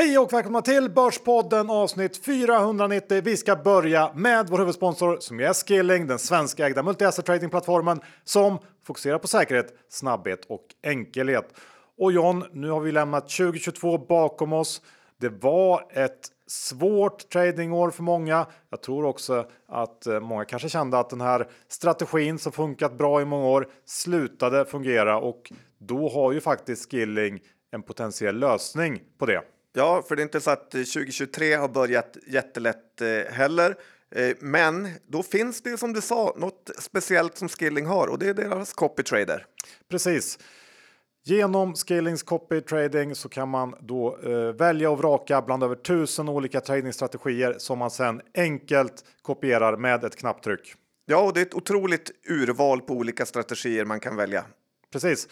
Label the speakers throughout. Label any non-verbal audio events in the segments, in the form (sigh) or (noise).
Speaker 1: Hej och välkomna till Börspodden avsnitt 490. Vi ska börja med vår huvudsponsor som är Skilling, den svenskägda multi-asset tradingplattformen som fokuserar på säkerhet, snabbhet och enkelhet. Och John, nu har vi lämnat 2022 bakom oss. Det var ett svårt tradingår för många. Jag tror också att eh, många kanske kände att den här strategin som funkat bra i många år slutade fungera och då har ju faktiskt Skilling en potentiell lösning på det.
Speaker 2: Ja, för det är inte så att 2023 har börjat jättelätt eh, heller. Eh, men då finns det som du sa något speciellt som Skilling har och det är deras copy trader.
Speaker 1: Precis. Genom Skillings copy trading så kan man då eh, välja och vraka bland över tusen olika tradingstrategier som man sedan enkelt kopierar med ett knapptryck.
Speaker 2: Ja, och det är ett otroligt urval på olika strategier man kan välja.
Speaker 1: Precis.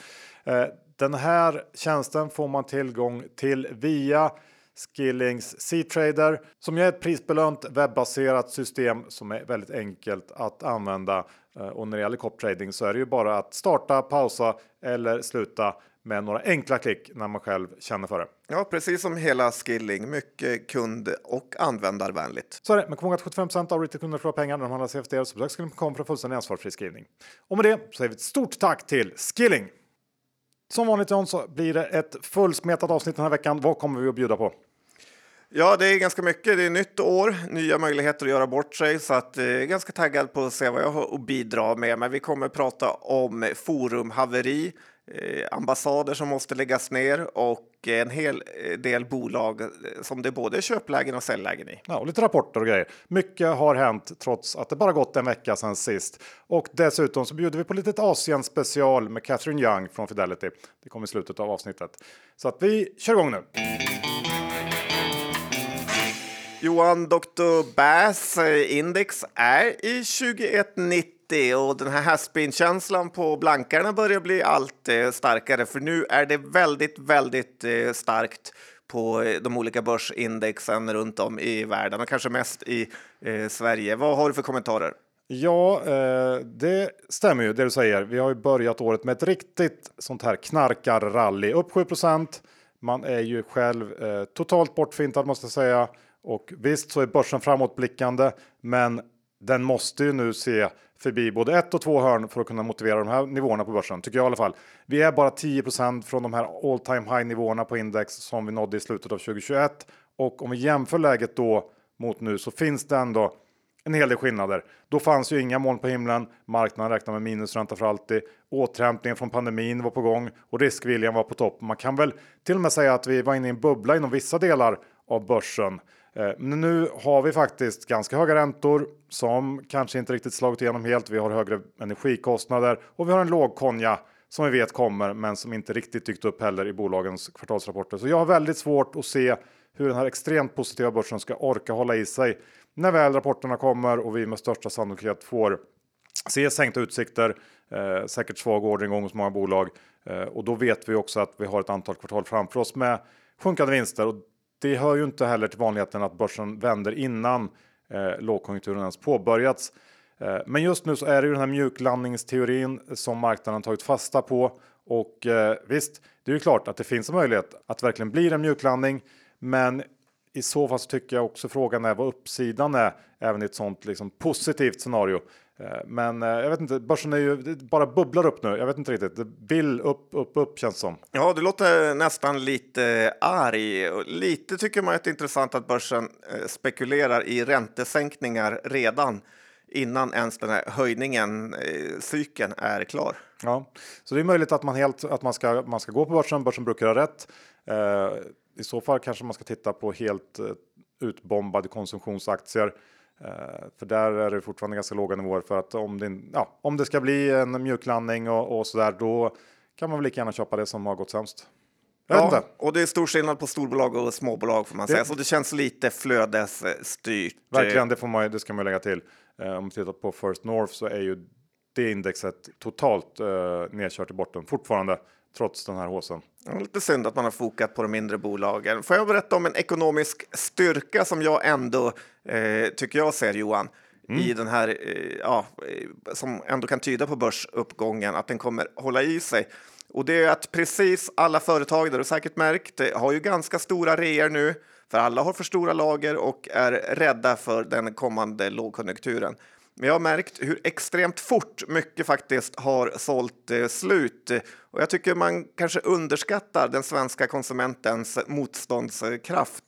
Speaker 1: Den här tjänsten får man tillgång till via Skillings C-trader som är ett prisbelönt webbaserat system som är väldigt enkelt att använda. Eh, och när det gäller cop trading så är det ju bara att starta, pausa eller sluta med några enkla klick när man själv känner för det.
Speaker 2: Ja, precis som hela Skilling. Mycket kund och användarvänligt.
Speaker 1: Så är det, men kom ihåg att 75 av retailkunder förlorar pengar när de handlar CFD så besök skilling.com för fullständig ansvarsfri skrivning. Och med det säger vi ett stort tack till Skilling! Som vanligt John så blir det ett fullsmetat avsnitt den här veckan. Vad kommer vi att bjuda på?
Speaker 2: Ja, det är ganska mycket. Det är nytt år, nya möjligheter att göra bort sig, så att eh, är ganska taggad på att se vad jag har att bidra med. Men vi kommer att prata om forumhaveri, eh, ambassader som måste läggas ner och en hel eh, del bolag eh, som det är både köplägen och säljlägen i.
Speaker 1: Ja, och lite rapporter och grejer. Mycket har hänt trots att det bara gått en vecka sedan sist. Och dessutom så bjuder vi på lite Asien special med Catherine Young från Fidelity. Det kommer i slutet av avsnittet. Så att vi kör igång nu.
Speaker 2: Johan, Dr. Bass eh, index är i 2190 och den här haspin-känslan på blankarna börjar bli allt eh, starkare för nu är det väldigt, väldigt eh, starkt på eh, de olika börsindexen runt om i världen och kanske mest i eh, Sverige. Vad har du för kommentarer?
Speaker 1: Ja, eh, det stämmer ju det du säger. Vi har ju börjat året med ett riktigt sånt här knarkarrally. Upp 7% Man är ju själv eh, totalt bortfintad måste jag säga. Och visst så är börsen framåtblickande, men den måste ju nu se förbi både ett och två hörn för att kunna motivera de här nivåerna på börsen, tycker jag i alla fall. Vi är bara 10% från de här all time high nivåerna på index som vi nådde i slutet av 2021 och om vi jämför läget då mot nu så finns det ändå en hel del skillnader. Då fanns ju inga moln på himlen. Marknaden räknar med minusränta för alltid. Återhämtningen från pandemin var på gång och riskviljan var på topp. Man kan väl till och med säga att vi var inne i en bubbla inom vissa delar av börsen. Eh, men nu har vi faktiskt ganska höga räntor som kanske inte riktigt slagit igenom helt. Vi har högre energikostnader och vi har en låg konja som vi vet kommer, men som inte riktigt dykt upp heller i bolagens kvartalsrapporter. Så jag har väldigt svårt att se hur den här extremt positiva börsen ska orka hålla i sig när väl rapporterna kommer och vi med största sannolikhet får se sänkta utsikter, eh, säkert svag orderingång hos många bolag eh, och då vet vi också att vi har ett antal kvartal framför oss med sjunkande vinster och det hör ju inte heller till vanligheten att börsen vänder innan eh, lågkonjunkturen ens påbörjats. Eh, men just nu så är det ju den här mjuklandningsteorin som marknaden tagit fasta på och eh, visst, det är ju klart att det finns en möjlighet att verkligen blir en mjuklandning. Men i så fall så tycker jag också frågan är vad uppsidan är även i ett sånt liksom positivt scenario. Eh, men eh, jag vet inte, börsen är ju bara bubblar upp nu. Jag vet inte riktigt. Det vill upp, upp, upp känns som.
Speaker 2: Ja, du låter nästan lite arg. Lite tycker man att det är intressant att börsen eh, spekulerar i räntesänkningar redan innan ens den här höjningen, cykeln, är klar.
Speaker 1: Ja, så det är möjligt att man helt att man ska, man ska gå på börsen. Börsen brukar ha rätt. I så fall kanske man ska titta på helt utbombade konsumtionsaktier. Eh, för där är det fortfarande ganska låga nivåer för att om det, ja, om det ska bli en mjuklandning och, och så där, då kan man väl lika gärna köpa det som har gått sämst.
Speaker 2: Ja, och det är stor skillnad på storbolag och småbolag får man det... säga, så det känns lite flödesstyrt.
Speaker 1: Verkligen, det, får man, det ska man lägga till. Eh, om man tittar på First North så är ju det indexet totalt eh, nedkört i botten fortfarande trots den här håsen.
Speaker 2: Lite synd att man har fokat på de mindre bolagen. Får jag berätta om en ekonomisk styrka som jag ändå eh, tycker jag ser Johan? Mm. i den här, eh, ja, eh, som ändå kan tyda på börsuppgången, att den kommer hålla i sig. Och det är att precis alla företag, har du säkert märkt, har ju ganska stora reor nu, för alla har för stora lager och är rädda för den kommande lågkonjunkturen. Men jag har märkt hur extremt fort mycket faktiskt har sålt eh, slut. Och jag tycker man kanske underskattar den svenska konsumentens motståndskraft.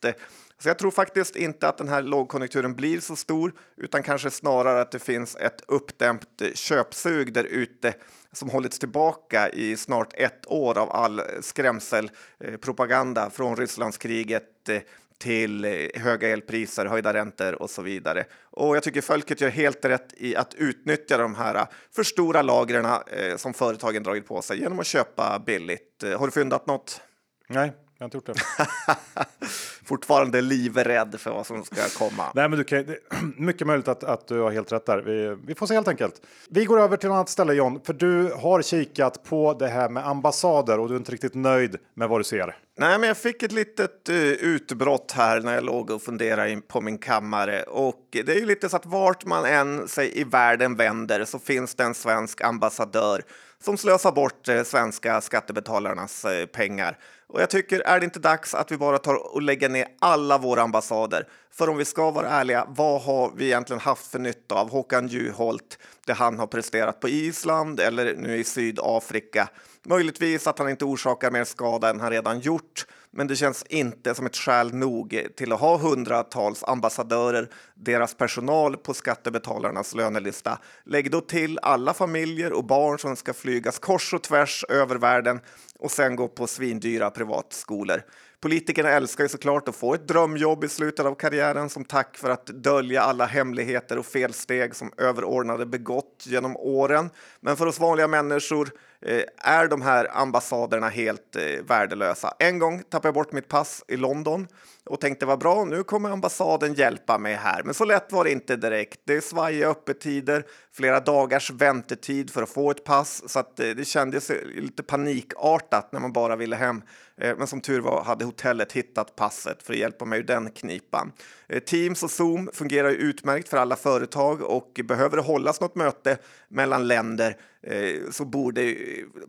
Speaker 2: Så jag tror faktiskt inte att den här lågkonjunkturen blir så stor, utan kanske snarare att det finns ett uppdämt eh, köpsug där ute som hållits tillbaka i snart ett år av all skrämselpropaganda från Rysslandskriget eh, till eh, höga elpriser, höjda räntor och så vidare. Och jag tycker folket gör helt rätt i att utnyttja de här eh, för stora lagren eh, som företagen dragit på sig genom att köpa billigt. Har du fyndat något?
Speaker 1: Nej, jag har inte gjort det. (laughs)
Speaker 2: Fortfarande livrädd för vad som ska komma.
Speaker 1: Nej, men du kan, (clears throat) mycket möjligt att, att du har helt rätt där. Vi, vi får se helt enkelt. Vi går över till ett annat ställe John, för du har kikat på det här med ambassader och du är inte riktigt nöjd med vad du ser.
Speaker 2: Nej, men jag fick ett litet uh, utbrott här när jag låg och funderade på min kammare. Och det är ju lite så att vart man än sig i världen vänder så finns det en svensk ambassadör som slösar bort uh, svenska skattebetalarnas uh, pengar. Och jag tycker, är det inte dags att vi bara tar och lägger ner alla våra ambassader? För om vi ska vara ärliga, vad har vi egentligen haft för nytta av Håkan Juholt, det han har presterat på Island eller nu i Sydafrika? Möjligtvis att han inte orsakar mer skada än han redan gjort, men det känns inte som ett skäl nog till att ha hundratals ambassadörer, deras personal på skattebetalarnas lönelista. Lägg då till alla familjer och barn som ska flygas kors och tvärs över världen och sen gå på svindyra privatskolor. Politikerna älskar ju såklart att få ett drömjobb i slutet av karriären som tack för att dölja alla hemligheter och felsteg som överordnade begått genom åren. Men för oss vanliga människor Eh, är de här ambassaderna helt eh, värdelösa. En gång tappade jag bort mitt pass i London och tänkte vad bra, nu kommer ambassaden hjälpa mig här. Men så lätt var det inte direkt. Det är svajiga öppettider, flera dagars väntetid för att få ett pass, så att det, det kändes lite panikartat när man bara ville hem. Eh, men som tur var hade hotellet hittat passet för att hjälpa mig ur den knipan. Eh, Teams och Zoom fungerar utmärkt för alla företag och behöver det hållas något möte mellan länder eh, så borde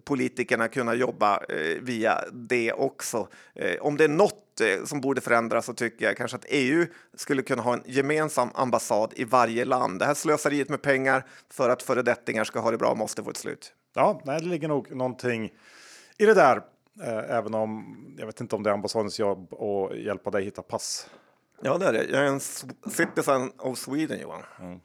Speaker 2: politikerna kunna jobba eh, via det också. Om det är något som borde förändras så tycker jag kanske att EU skulle kunna ha en gemensam ambassad i varje land. Det här slöseriet med pengar för att föredettingar ska ha det bra måste få ett slut.
Speaker 1: Ja, det ligger nog någonting i det där. Även om jag vet inte om det är ambassadens jobb att hjälpa dig hitta pass.
Speaker 2: Ja, det är det. Jag är en citizen of Sweden, Johan.
Speaker 1: Mm.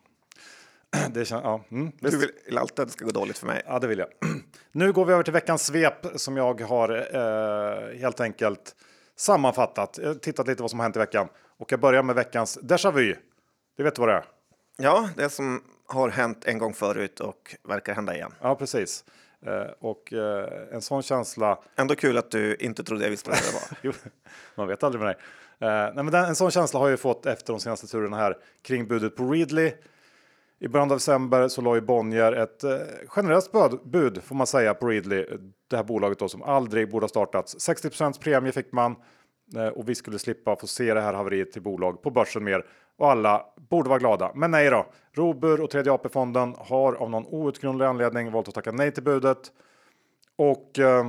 Speaker 1: (clears throat) Det kän, ja, mm,
Speaker 2: du vill alltid att det ska gå dåligt för mig.
Speaker 1: Ja, det vill jag. (clears throat) Nu går vi över till veckans svep som jag har eh, helt enkelt sammanfattat. Jag tittat lite vad som har hänt i veckan och jag börjar med veckans déjà vu. Det vet du vad det är?
Speaker 2: Ja, det som har hänt en gång förut och verkar hända igen.
Speaker 1: Ja, precis. Eh, och eh, en sån känsla.
Speaker 2: Ändå kul att du inte trodde jag visste vad det var. (laughs)
Speaker 1: jo, man vet aldrig med dig. Eh, nej, men den, en sån känsla har jag ju fått efter de senaste turerna här kring budet på Readly. I början av december så la ju Bonnier ett eh, generöst bud, bud får man säga på Readly, det här bolaget då som aldrig borde ha startats. 60% premie fick man eh, och vi skulle slippa få se det här haveriet till bolag på börsen mer och alla borde vara glada. Men nej då. Robur och tredje AP-fonden har av någon outgrundlig anledning valt att tacka nej till budet. Och eh,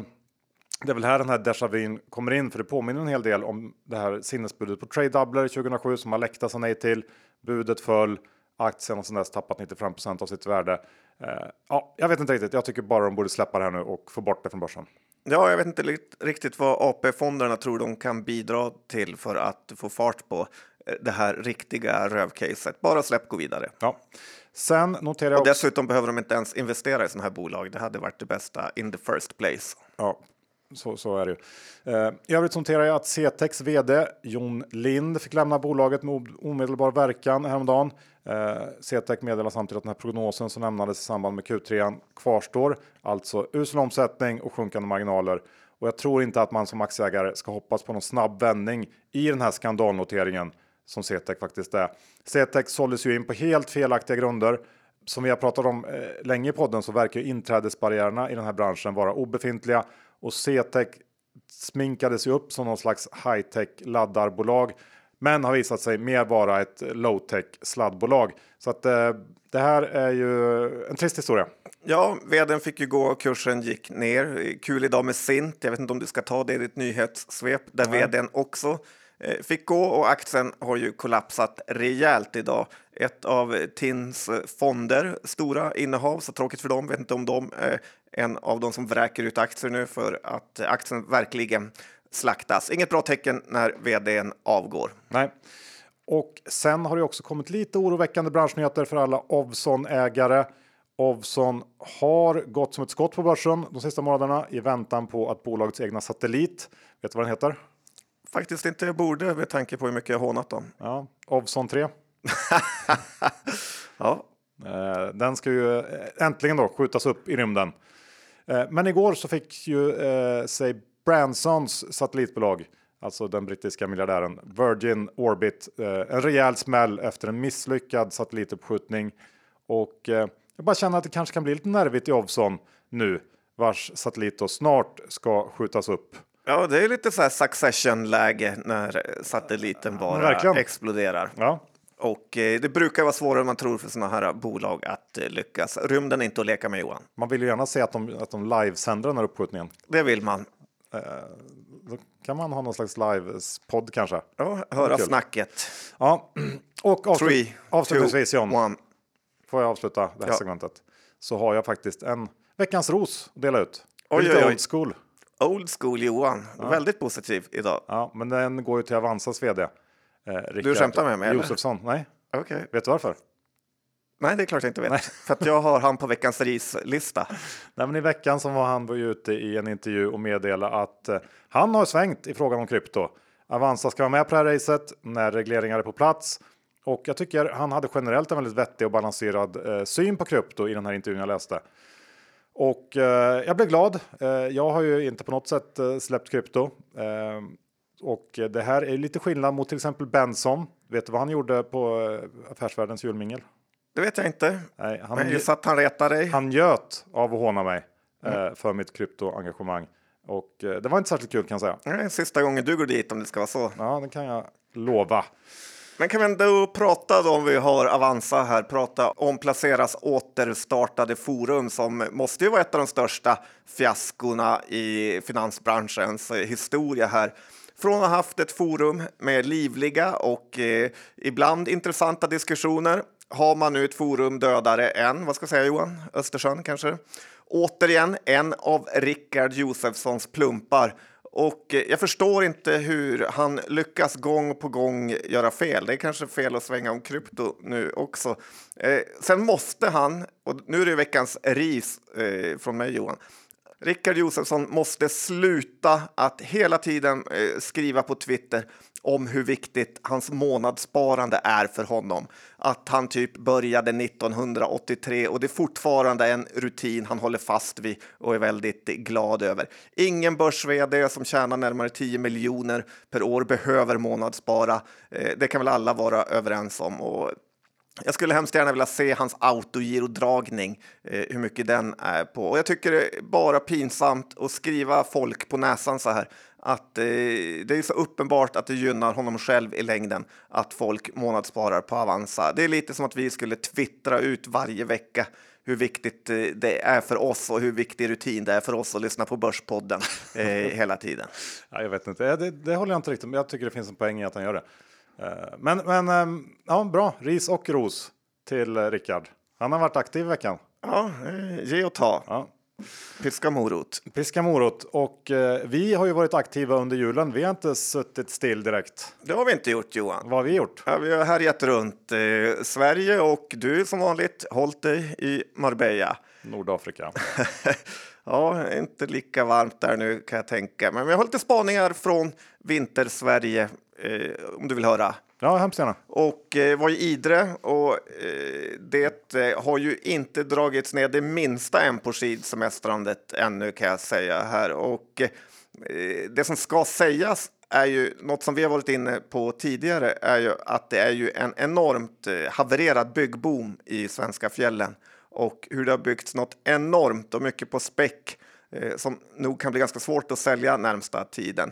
Speaker 1: det är väl här den här déjà vin kommer in, för det påminner en hel del om det här sinnesbudet på Trade Doubler 2007 som Alecta sa nej till. Budet föll, aktien har sedan dess tappat 95% av sitt värde. Eh, ja, jag vet inte riktigt. Jag tycker bara de borde släppa det här nu och få bort det från börsen.
Speaker 2: Ja, jag vet inte riktigt vad AP-fonderna tror de kan bidra till för att få fart på det här riktiga rövcaset. Bara släpp, gå vidare.
Speaker 1: Ja. Sen noterar jag
Speaker 2: och dessutom behöver de inte ens investera i sådana här bolag. Det hade varit det bästa in the first place.
Speaker 1: Ja, så, så är det ju. Eh, I övrigt noterar jag att CTEX vd Jon Lind fick lämna bolaget med omedelbar verkan häromdagen. Eh, CTEC meddelar samtidigt att den här prognosen som lämnades i samband med Q3 kvarstår, alltså usel omsättning och sjunkande marginaler. Och jag tror inte att man som aktieägare ska hoppas på någon snabb vändning i den här skandalnoteringen som CTEC faktiskt är. CTEC såldes ju in på helt felaktiga grunder. Som vi har pratat om eh, länge i podden så verkar inträdesbarriärerna i den här branschen vara obefintliga och CTEC sminkades ju upp som någon slags high tech laddarbolag. men har visat sig mer vara ett low-tech sladdbolag. Så att eh, det här är ju en trist historia.
Speaker 2: Ja, vdn fick ju gå och kursen gick ner. Kul idag med Sint. Jag vet inte om du ska ta det i ditt nyhetssvep där Nej. vdn också eh, fick gå och aktien har ju kollapsat rejält idag. Ett av TINs fonder, stora innehav, så tråkigt för dem, vet inte om de är en av de som vräker ut aktier nu för att aktien verkligen slaktas. Inget bra tecken när vdn avgår.
Speaker 1: Nej. Och sen har det också kommit lite oroväckande branschnyheter för alla Ovzon-ägare. Ovzon har gått som ett skott på börsen de sista månaderna i väntan på att bolagets egna satellit, vet du vad den heter?
Speaker 2: Faktiskt inte, jag borde med tanke på hur mycket jag hånat dem.
Speaker 1: Ja, Ovzon 3. (laughs)
Speaker 2: ja.
Speaker 1: Eh, den ska ju eh, äntligen då skjutas upp i rymden. Eh, men igår så fick ju sig Bransons satellitbolag, alltså den brittiska miljardären Virgin Orbit, en rejäl smäll efter en misslyckad satellituppskjutning. Och jag bara känner att det kanske kan bli lite nervigt i Ovzon nu, vars satellit då snart ska skjutas upp.
Speaker 2: Ja, det är lite så här succession läge när satelliten bara ja, exploderar.
Speaker 1: Ja.
Speaker 2: Och eh, det brukar vara svårare än man tror för sådana här bolag att eh, lyckas. Rymden är inte att leka med Johan.
Speaker 1: Man vill ju gärna se att de, att de livesänder den här uppskjutningen.
Speaker 2: Det vill man.
Speaker 1: Eh, då kan man ha någon slags live-podd kanske.
Speaker 2: Ja, höra snacket.
Speaker 1: Ja, och avslut Three, avslutningsvis two, John. One. Får jag avsluta det här ja. segmentet? Så har jag faktiskt en veckans ros att dela ut. Oj, Lite oj, oj. old school.
Speaker 2: Old school Johan. Ja. Väldigt positiv idag.
Speaker 1: Ja, men den går ju till Avanzas vd.
Speaker 2: Eh, du skämtar med mig?
Speaker 1: Josefsson, nej.
Speaker 2: Okay.
Speaker 1: Vet du varför?
Speaker 2: Nej, det är klart jag inte vet. Nej. För att jag har han på veckans rislista.
Speaker 1: Nej, men I veckan som var han var ute i en intervju och meddelade att eh, han har svängt i frågan om krypto. Avanza ska vara med på det här racet när regleringar är på plats. Och jag tycker han hade generellt en väldigt vettig och balanserad eh, syn på krypto i den här intervjun jag läste. Och eh, jag blev glad. Eh, jag har ju inte på något sätt eh, släppt krypto. Eh, och det här är lite skillnad mot till exempel Benson. Vet du vad han gjorde på eh, Affärsvärldens julmingel?
Speaker 2: Det vet jag inte.
Speaker 1: Nej, han,
Speaker 2: Men just att han retar dig.
Speaker 1: Han göt av att håna mig mm. eh, för mitt kryptoengagemang. Och eh, det var inte särskilt kul kan jag säga.
Speaker 2: Sista gången du går dit om det ska vara så.
Speaker 1: Ja, det kan jag lova.
Speaker 2: Men kan vi ändå prata då, om vi har Avanza här, prata om Placeras återstartade forum som måste ju vara ett av de största fiaskorna i finansbranschens historia här. Från att ha haft ett forum med livliga och eh, ibland intressanta diskussioner har man nu ett forum dödare än, vad ska jag säga Johan, Östersjön kanske? Återigen en av Rickard Josefssons plumpar och eh, jag förstår inte hur han lyckas gång på gång göra fel. Det är kanske fel att svänga om krypto nu också. Eh, sen måste han, och nu är det veckans ris eh, från mig Johan, Rickard Josefsson måste sluta att hela tiden eh, skriva på Twitter om hur viktigt hans månadssparande är för honom. Att han typ började 1983 och det är fortfarande en rutin han håller fast vid och är väldigt glad över. Ingen börs som tjänar närmare 10 miljoner per år behöver månadsspara. Eh, det kan väl alla vara överens om och jag skulle hemskt gärna vilja se hans autogirodragning, eh, hur mycket den är på. Och jag tycker det är bara pinsamt att skriva folk på näsan så här. Att eh, det är så uppenbart att det gynnar honom själv i längden att folk månadssparar på Avanza. Det är lite som att vi skulle twittra ut varje vecka hur viktigt eh, det är för oss och hur viktig rutin det är för oss att lyssna på Börspodden eh, hela tiden. (laughs)
Speaker 1: Ja, jag vet inte, det, det håller jag inte riktigt med. Jag tycker det finns en poäng i att han gör det. Eh, men, men ehm, ja, bra, ris och ros till eh, Rickard. Han har varit aktiv i veckan.
Speaker 2: Ja, ge och ta.
Speaker 1: Ja.
Speaker 2: Piska morot.
Speaker 1: Piska morot. Och eh, vi har ju varit aktiva under julen. Vi har inte suttit still direkt.
Speaker 2: Det har vi inte gjort Johan.
Speaker 1: Vad har vi gjort?
Speaker 2: Ja, vi har härjat runt eh, Sverige och du som vanligt hållit dig i Marbella.
Speaker 1: Nordafrika. (laughs)
Speaker 2: ja, inte lika varmt där nu kan jag tänka. Men vi har lite spaningar från vintersverige eh, om du vill höra.
Speaker 1: Ja, hemskt gärna.
Speaker 2: Och eh, var i Idre och eh, det eh, har ju inte dragits ner det minsta än på skidsemestrandet ännu kan jag säga här. Och eh, det som ska sägas är ju något som vi har varit inne på tidigare är ju att det är ju en enormt eh, havererad byggboom i svenska fjällen och hur det har byggts något enormt och mycket på späck eh, som nog kan bli ganska svårt att sälja närmsta tiden.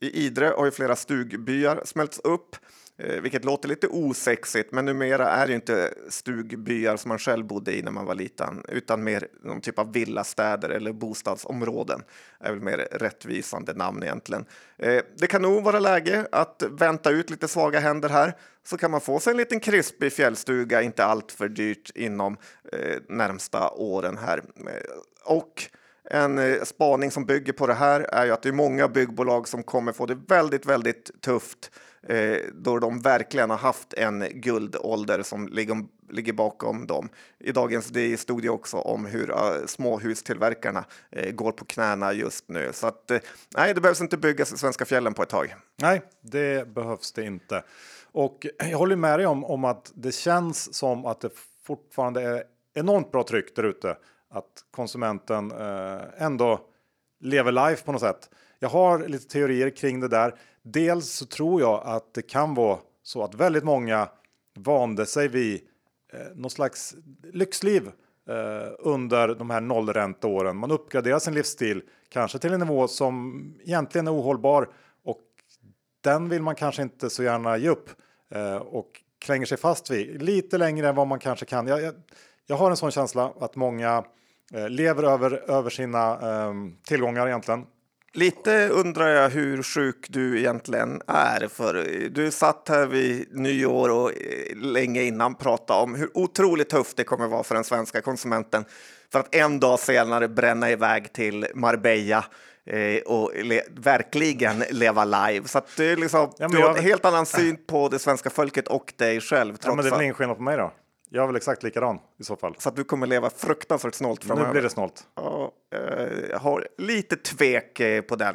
Speaker 2: I Idre har ju flera stugbyar smälts upp eh, vilket låter lite osexigt, men numera är det inte stugbyar som man själv bodde i när man var liten, utan mer någon typ av villastäder eller bostadsområden. Det är väl mer rättvisande namn egentligen. Eh, det kan nog vara läge att vänta ut lite svaga händer här, så kan man få sig en liten krispig fjällstuga, inte allt för dyrt inom eh, närmsta åren här. Och en eh, spaning som bygger på det här är ju att det är många byggbolag som kommer få det väldigt, väldigt tufft eh, då de verkligen har haft en guldålder som ligger, ligger bakom dem. I dagens DI stod det också om hur uh, småhustillverkarna eh, går på knäna just nu. Så att, nej, det behövs inte byggas i svenska fjällen på ett tag.
Speaker 1: Nej, det behövs det inte. Och (clears throat) jag håller med dig om, om att det känns som att det fortfarande är enormt bra tryck där ute. Att konsumenten eh, ändå lever life på något sätt. Jag har lite teorier kring det där. Dels så tror jag att det kan vara så att väldigt många vande sig vid eh, något slags lyxliv eh, under de här nollränteåren. Man uppgraderar sin livsstil, kanske till en nivå som egentligen är ohållbar och den vill man kanske inte så gärna ge upp eh, och klänger sig fast vid lite längre än vad man kanske kan. Jag, jag, jag har en sån känsla att många eh, lever över, över sina eh, tillgångar egentligen
Speaker 2: Lite undrar jag hur sjuk du egentligen är. För du satt här vid nyår och eh, länge innan pratade om hur otroligt tufft det kommer vara för den svenska konsumenten för att en dag senare bränna iväg till Marbella eh, och le verkligen leva live. Så att du, liksom, ja, du har en helt annan syn på det svenska folket och dig själv. Trots
Speaker 1: ja, men det är väl ingen skillnad på mig då? Jag är väl exakt likadan i så fall.
Speaker 2: Så att du kommer leva fruktansvärt snålt framöver?
Speaker 1: Nu blir det snålt.
Speaker 2: Ja, eh, jag har lite tvek eh, på den.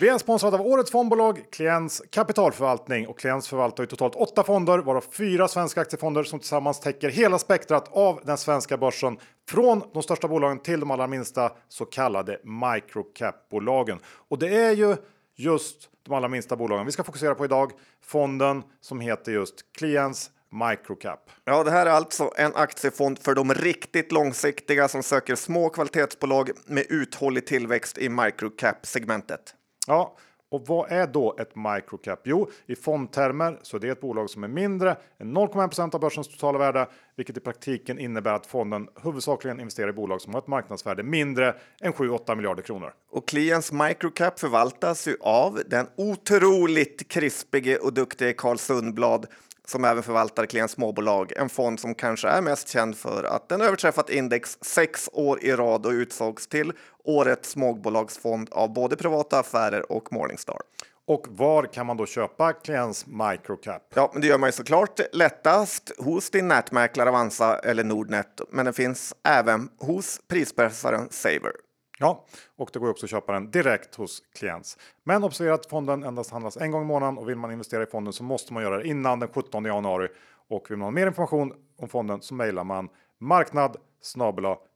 Speaker 1: Vi är sponsrade av årets fondbolag Klients kapitalförvaltning och Klients förvaltar ju totalt åtta fonder varav fyra svenska aktiefonder som tillsammans täcker hela spektrat av den svenska börsen från de största bolagen till de allra minsta så kallade microcap-bolagen. Och det är ju just de allra minsta bolagen vi ska fokusera på idag. Fonden som heter just Clients Microcap.
Speaker 2: Ja, det här är alltså en aktiefond för de riktigt långsiktiga som söker små kvalitetsbolag med uthållig tillväxt i microcap-segmentet.
Speaker 1: Ja, och vad är då ett microcap? Jo, i fondtermer så är det ett bolag som är mindre än 0,1% av börsens totala värde, vilket i praktiken innebär att fonden huvudsakligen investerar i bolag som har ett marknadsvärde mindre än 7-8 miljarder kronor.
Speaker 2: Och Kliens microcap förvaltas ju av den otroligt krispige och duktige Carl Sundblad som även förvaltar Klients småbolag, en fond som kanske är mest känd för att den överträffat index sex år i rad och utsågs till årets småbolagsfond av både privata affärer och Morningstar.
Speaker 1: Och var kan man då köpa Klients microcap?
Speaker 2: Ja, men det gör man ju såklart lättast hos din nätmäklare Avanza eller Nordnet, men den finns även hos prispressaren Saver.
Speaker 1: Ja, och det går också att köpa den direkt hos klients. Men observera att fonden endast handlas en gång i månaden och vill man investera i fonden så måste man göra det innan den 17 januari. Och vill man ha mer information om fonden så mejlar man marknad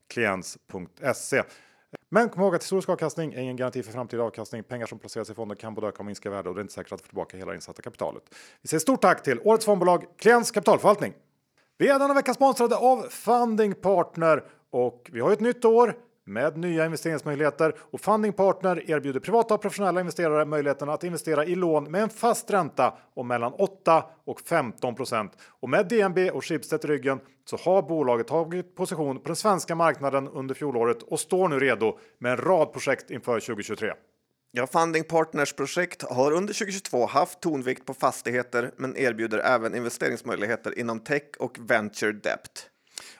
Speaker 1: klients.se. Men kom ihåg att historisk avkastning är ingen garanti för framtida avkastning. Pengar som placeras i fonden kan både öka och minska i värde och det är inte säkert att få tillbaka hela insatta kapitalet. Vi säger stort tack till årets fondbolag Klients kapitalförvaltning. Vi är denna vecka sponsrade av Funding Partner och vi har ett nytt år med nya investeringsmöjligheter och Funding Partner erbjuder privata och professionella investerare möjligheten att investera i lån med en fast ränta om mellan 8 och 15 procent. Och med DNB och Schibsted i ryggen så har bolaget tagit position på den svenska marknaden under fjolåret och står nu redo med en rad projekt inför 2023.
Speaker 2: Ja, Funding Partners projekt har under 2022 haft tonvikt på fastigheter men erbjuder även investeringsmöjligheter inom tech och venture debt.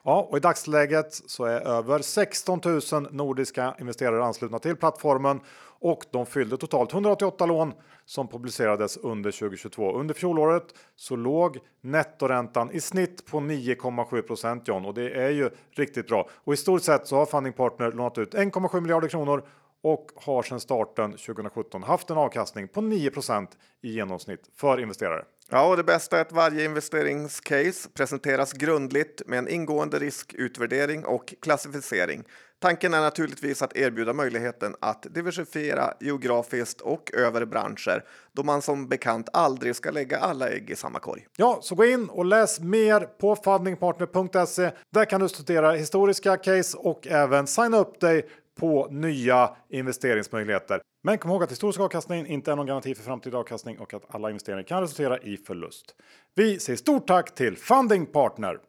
Speaker 1: Ja, och i dagsläget så är över 16 000 nordiska investerare anslutna till plattformen och de fyllde totalt 188 lån som publicerades under 2022. Under fjolåret så låg nettoräntan i snitt på 9,7 John och det är ju riktigt bra. Och i stort sett så har Funding Partner lånat ut 1,7 miljarder kronor och har sedan starten 2017 haft en avkastning på 9% i genomsnitt för investerare.
Speaker 2: Ja, och det bästa är att varje investeringscase presenteras grundligt med en ingående riskutvärdering och klassificering. Tanken är naturligtvis att erbjuda möjligheten att diversifiera geografiskt och över branscher då man som bekant aldrig ska lägga alla ägg i samma korg.
Speaker 1: Ja, så gå in och läs mer på fundingpartner.se. Där kan du studera historiska case och även signa upp dig på nya investeringsmöjligheter. Men kom ihåg att historisk avkastning inte är någon garanti för framtida avkastning och att alla investeringar kan resultera i förlust. Vi säger stort tack till Funding Partner.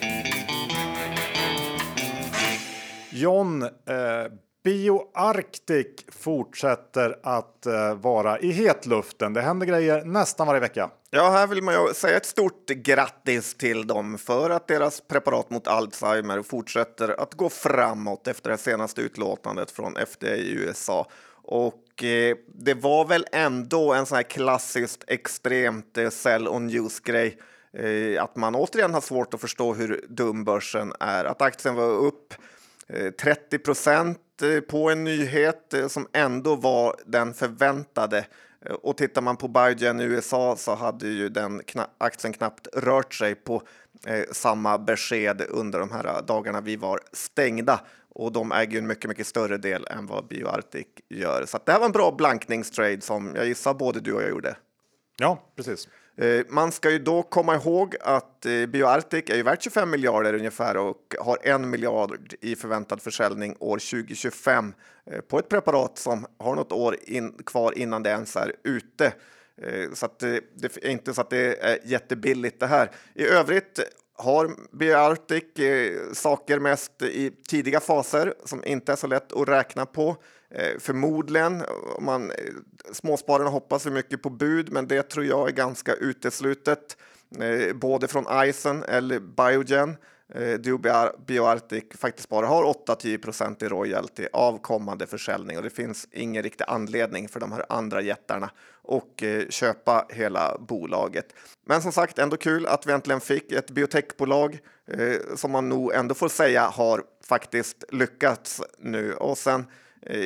Speaker 1: John, eh, BioArctic fortsätter att eh, vara i hetluften. Det händer grejer nästan varje vecka.
Speaker 2: Ja, här vill man ju säga ett stort grattis till dem för att deras preparat mot Alzheimer fortsätter att gå framåt efter det senaste utlåtandet från FDA i USA. Och eh, det var väl ändå en sån här klassiskt extremt eh, sell on news grej. Eh, att man återigen har svårt att förstå hur dum börsen är. Att aktien var upp eh, 30 procent på en nyhet eh, som ändå var den förväntade. Eh, och tittar man på Biogen i USA så hade ju den kna aktien knappt rört sig på eh, samma besked under de här eh, dagarna vi var stängda. Och de äger ju en mycket, mycket större del än vad BioArctic gör. Så det här var en bra blankningstrade som jag gissar både du och jag gjorde.
Speaker 1: Ja, precis.
Speaker 2: Eh, man ska ju då komma ihåg att eh, BioArctic är ju värt 25 miljarder ungefär och har en miljard i förväntad försäljning år 2025 eh, på ett preparat som har något år in, kvar innan det ens är ute. Så att det, det är inte så att det är jättebilligt det här. I övrigt har BioArctic saker mest i tidiga faser som inte är så lätt att räkna på. Eh, förmodligen, man, eh, småspararna hoppas för mycket på bud, men det tror jag är ganska uteslutet. Eh, både från Ison eller Biogen. Eh, BioArctic faktiskt bara har 8-10 i royalty av kommande försäljning och det finns ingen riktig anledning för de här andra jättarna och köpa hela bolaget. Men som sagt, ändå kul att vi äntligen fick ett biotechbolag eh, som man nog ändå får säga har faktiskt lyckats nu och sen Eh,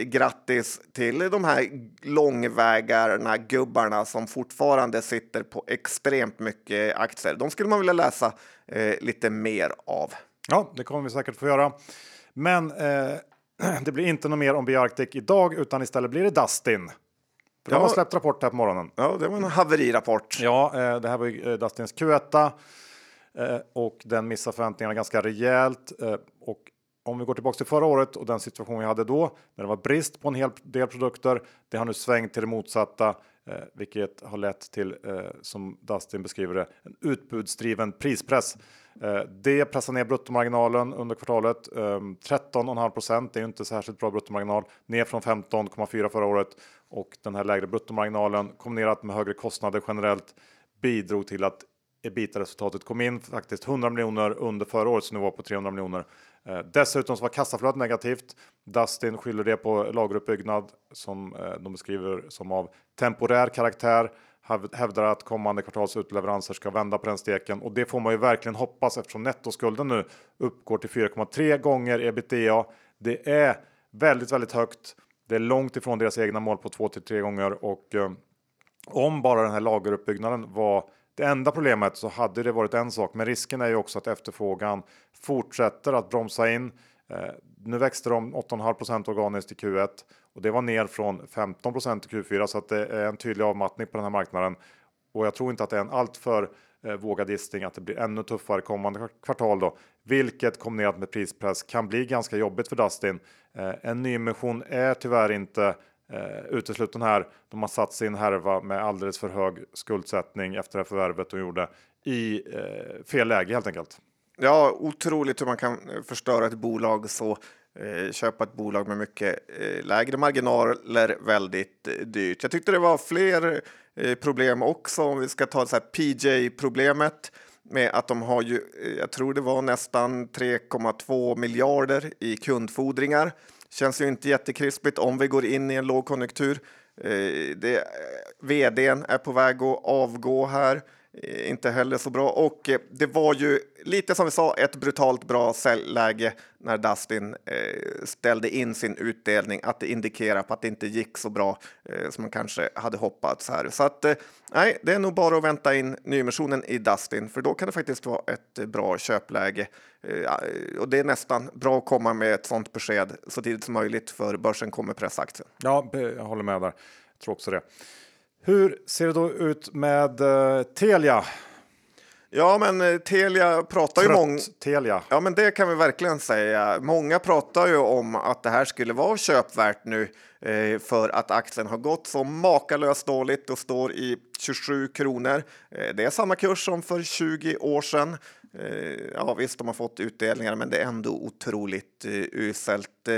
Speaker 2: grattis till de här långvägarna gubbarna som fortfarande sitter på extremt mycket aktier. De skulle man vilja läsa eh, lite mer av.
Speaker 1: Ja, det kommer vi säkert få göra. Men eh, (clears throat) det blir inte något mer om Biarctic idag, utan istället blir det Dustin. För ja. De har släppt rapport här på morgonen.
Speaker 2: Ja, det var en haverirapport.
Speaker 1: Ja, eh, det här var ju eh, Dustins Q1 eh, och den missar förväntningarna ganska rejält. och om vi går tillbaka till förra året och den situation vi hade då när det var brist på en hel del produkter. Det har nu svängt till det motsatta, eh, vilket har lett till eh, som Dustin beskriver det, en utbudsdriven prispress. Eh, det pressar ner bruttomarginalen under kvartalet. Eh, 13,5 procent. är är inte särskilt bra bruttomarginal ner från 15,4 förra året och den här lägre bruttomarginalen kombinerat med högre kostnader generellt bidrog till att ebita-resultatet kom in faktiskt 100 miljoner under förra årets nivå på 300 miljoner. Eh, dessutom så var kassaflödet negativt. Dustin skyller det på lageruppbyggnad som eh, de beskriver som av temporär karaktär. Hävdar att kommande kvartals utleveranser ska vända på den steken och det får man ju verkligen hoppas eftersom nettoskulden nu uppgår till 4,3 gånger ebitda. Det är väldigt, väldigt högt. Det är långt ifrån deras egna mål på 2 till 3 gånger och eh, om bara den här lageruppbyggnaden var det enda problemet så hade det varit en sak, men risken är ju också att efterfrågan fortsätter att bromsa in. Eh, nu växte de 8,5 organiskt i Q1 och det var ner från 15 i Q4 så att det är en tydlig avmattning på den här marknaden. Och jag tror inte att det är en alltför eh, vågad gissning att det blir ännu tuffare kommande kvartal då, vilket kombinerat med prispress kan bli ganska jobbigt för Dustin. Eh, en nyemission är tyvärr inte eh, utesluten här. De har satt sin härva med alldeles för hög skuldsättning efter det förvärvet de gjorde i eh, fel läge helt enkelt.
Speaker 2: Ja, otroligt hur man kan eh, förstöra ett bolag så. Eh, köpa ett bolag med mycket eh, lägre marginaler väldigt eh, dyrt. Jag tyckte det var fler eh, problem också om vi ska ta så här PJ problemet med att de har ju, jag tror det var nästan 3,2 miljarder i kundfordringar Känns ju inte jättekrispigt om vi går in i en lågkonjunktur. Eh, det, eh, vdn är på väg att avgå här. Eh, inte heller så bra. Och eh, det var ju lite som vi sa, ett brutalt bra säljläge när Dustin eh, ställde in sin utdelning. Att det indikerar på att det inte gick så bra som man kanske hade hoppats här. Så att nej, det är nog bara att vänta in nyemissionen i Dustin, för då kan det faktiskt vara ett bra köpläge. och det är nästan bra att komma med ett sådant besked så tidigt som möjligt, för börsen kommer pressa aktien.
Speaker 1: Ja, jag håller med där. Jag tror också det. Hur ser det då ut med uh, Telia?
Speaker 2: Ja, men eh, Telia pratar ju många...
Speaker 1: Trött Telia.
Speaker 2: Ja, men det kan vi verkligen säga. Många pratar ju om att det här skulle vara köpvärt nu eh, för att aktien har gått så makalöst dåligt och står i 27 kronor. Eh, det är samma kurs som för 20 år sedan. Eh, ja, visst, de har fått utdelningar, men det är ändå otroligt eh, uselt.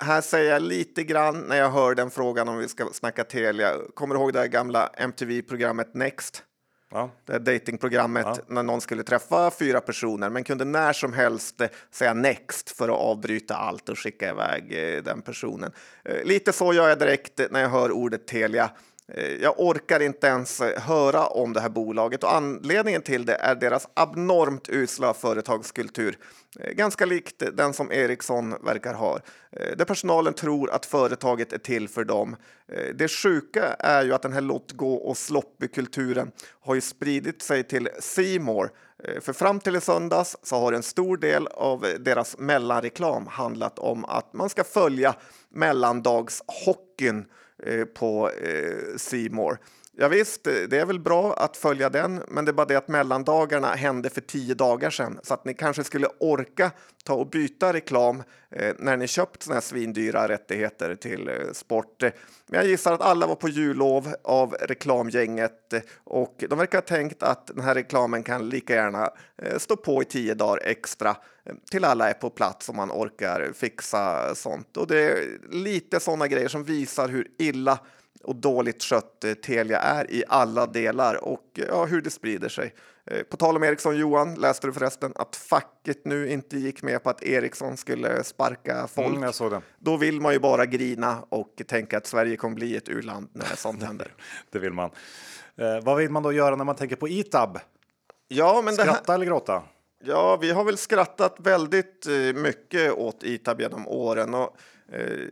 Speaker 2: Här säger jag lite grann när jag hör den frågan om vi ska snacka Telia. Kommer du ihåg det gamla MTV-programmet Next?
Speaker 1: Ja.
Speaker 2: Det datingprogrammet
Speaker 1: Ja.
Speaker 2: när någon skulle träffa fyra personer men kunde när som helst säga next för att avbryta allt och skicka iväg eh, den personen. Eh, Lite så gör jag direkt när jag hör ordet Telia. Eh, jag orkar inte ens eh, höra om det här bolaget och anledningen till det är deras abnormt usla företagskultur. Eh, ganska likt den som Ericsson verkar ha. Där personalen tror att företaget är till för dem. Det sjuka är ju att den här låt gå och sloppy-kulturen har ju spridit sig till Seymour. För fram till i söndags så har en stor del av deras mellanreklam handlat om att man ska följa mellandagshockeyn Eh, på eh, Seymour. Ja, visst, det är väl bra att följa den, men det är bara det att mellandagarna hände för tio dagar sedan så att ni kanske skulle orka ta och byta reklam eh, när ni köpt såna här svindyra rättigheter till eh, sport. Men jag gissar att alla var på jullov av reklamgänget eh, och de verkar ha tänkt att den här reklamen kan lika gärna eh, stå på i tio dagar extra eh, till alla är på plats om man orkar fixa sånt. Och det är lite sådana grejer som visar hur illa och dåligt skött eh, Telia är i alla delar och eh, ja, hur det sprider sig. Eh, På tal om Ericsson Johan, läste du förresten att facket nu inte gick med på att Ericsson skulle sparka folk?
Speaker 1: Mm, jag såg det.
Speaker 2: Då vill man ju bara grina och tänka att Sverige kommer bli ett u-land när sånt händer. (laughs)
Speaker 1: Det vill man. Eh, vad vill man då göra när man tänker på ITAB?
Speaker 2: Ja, men det här,
Speaker 1: Skratta eller gråta?
Speaker 2: Ja, vi har väl skrattat väldigt mycket åt ITAB genom åren. Och, Eh,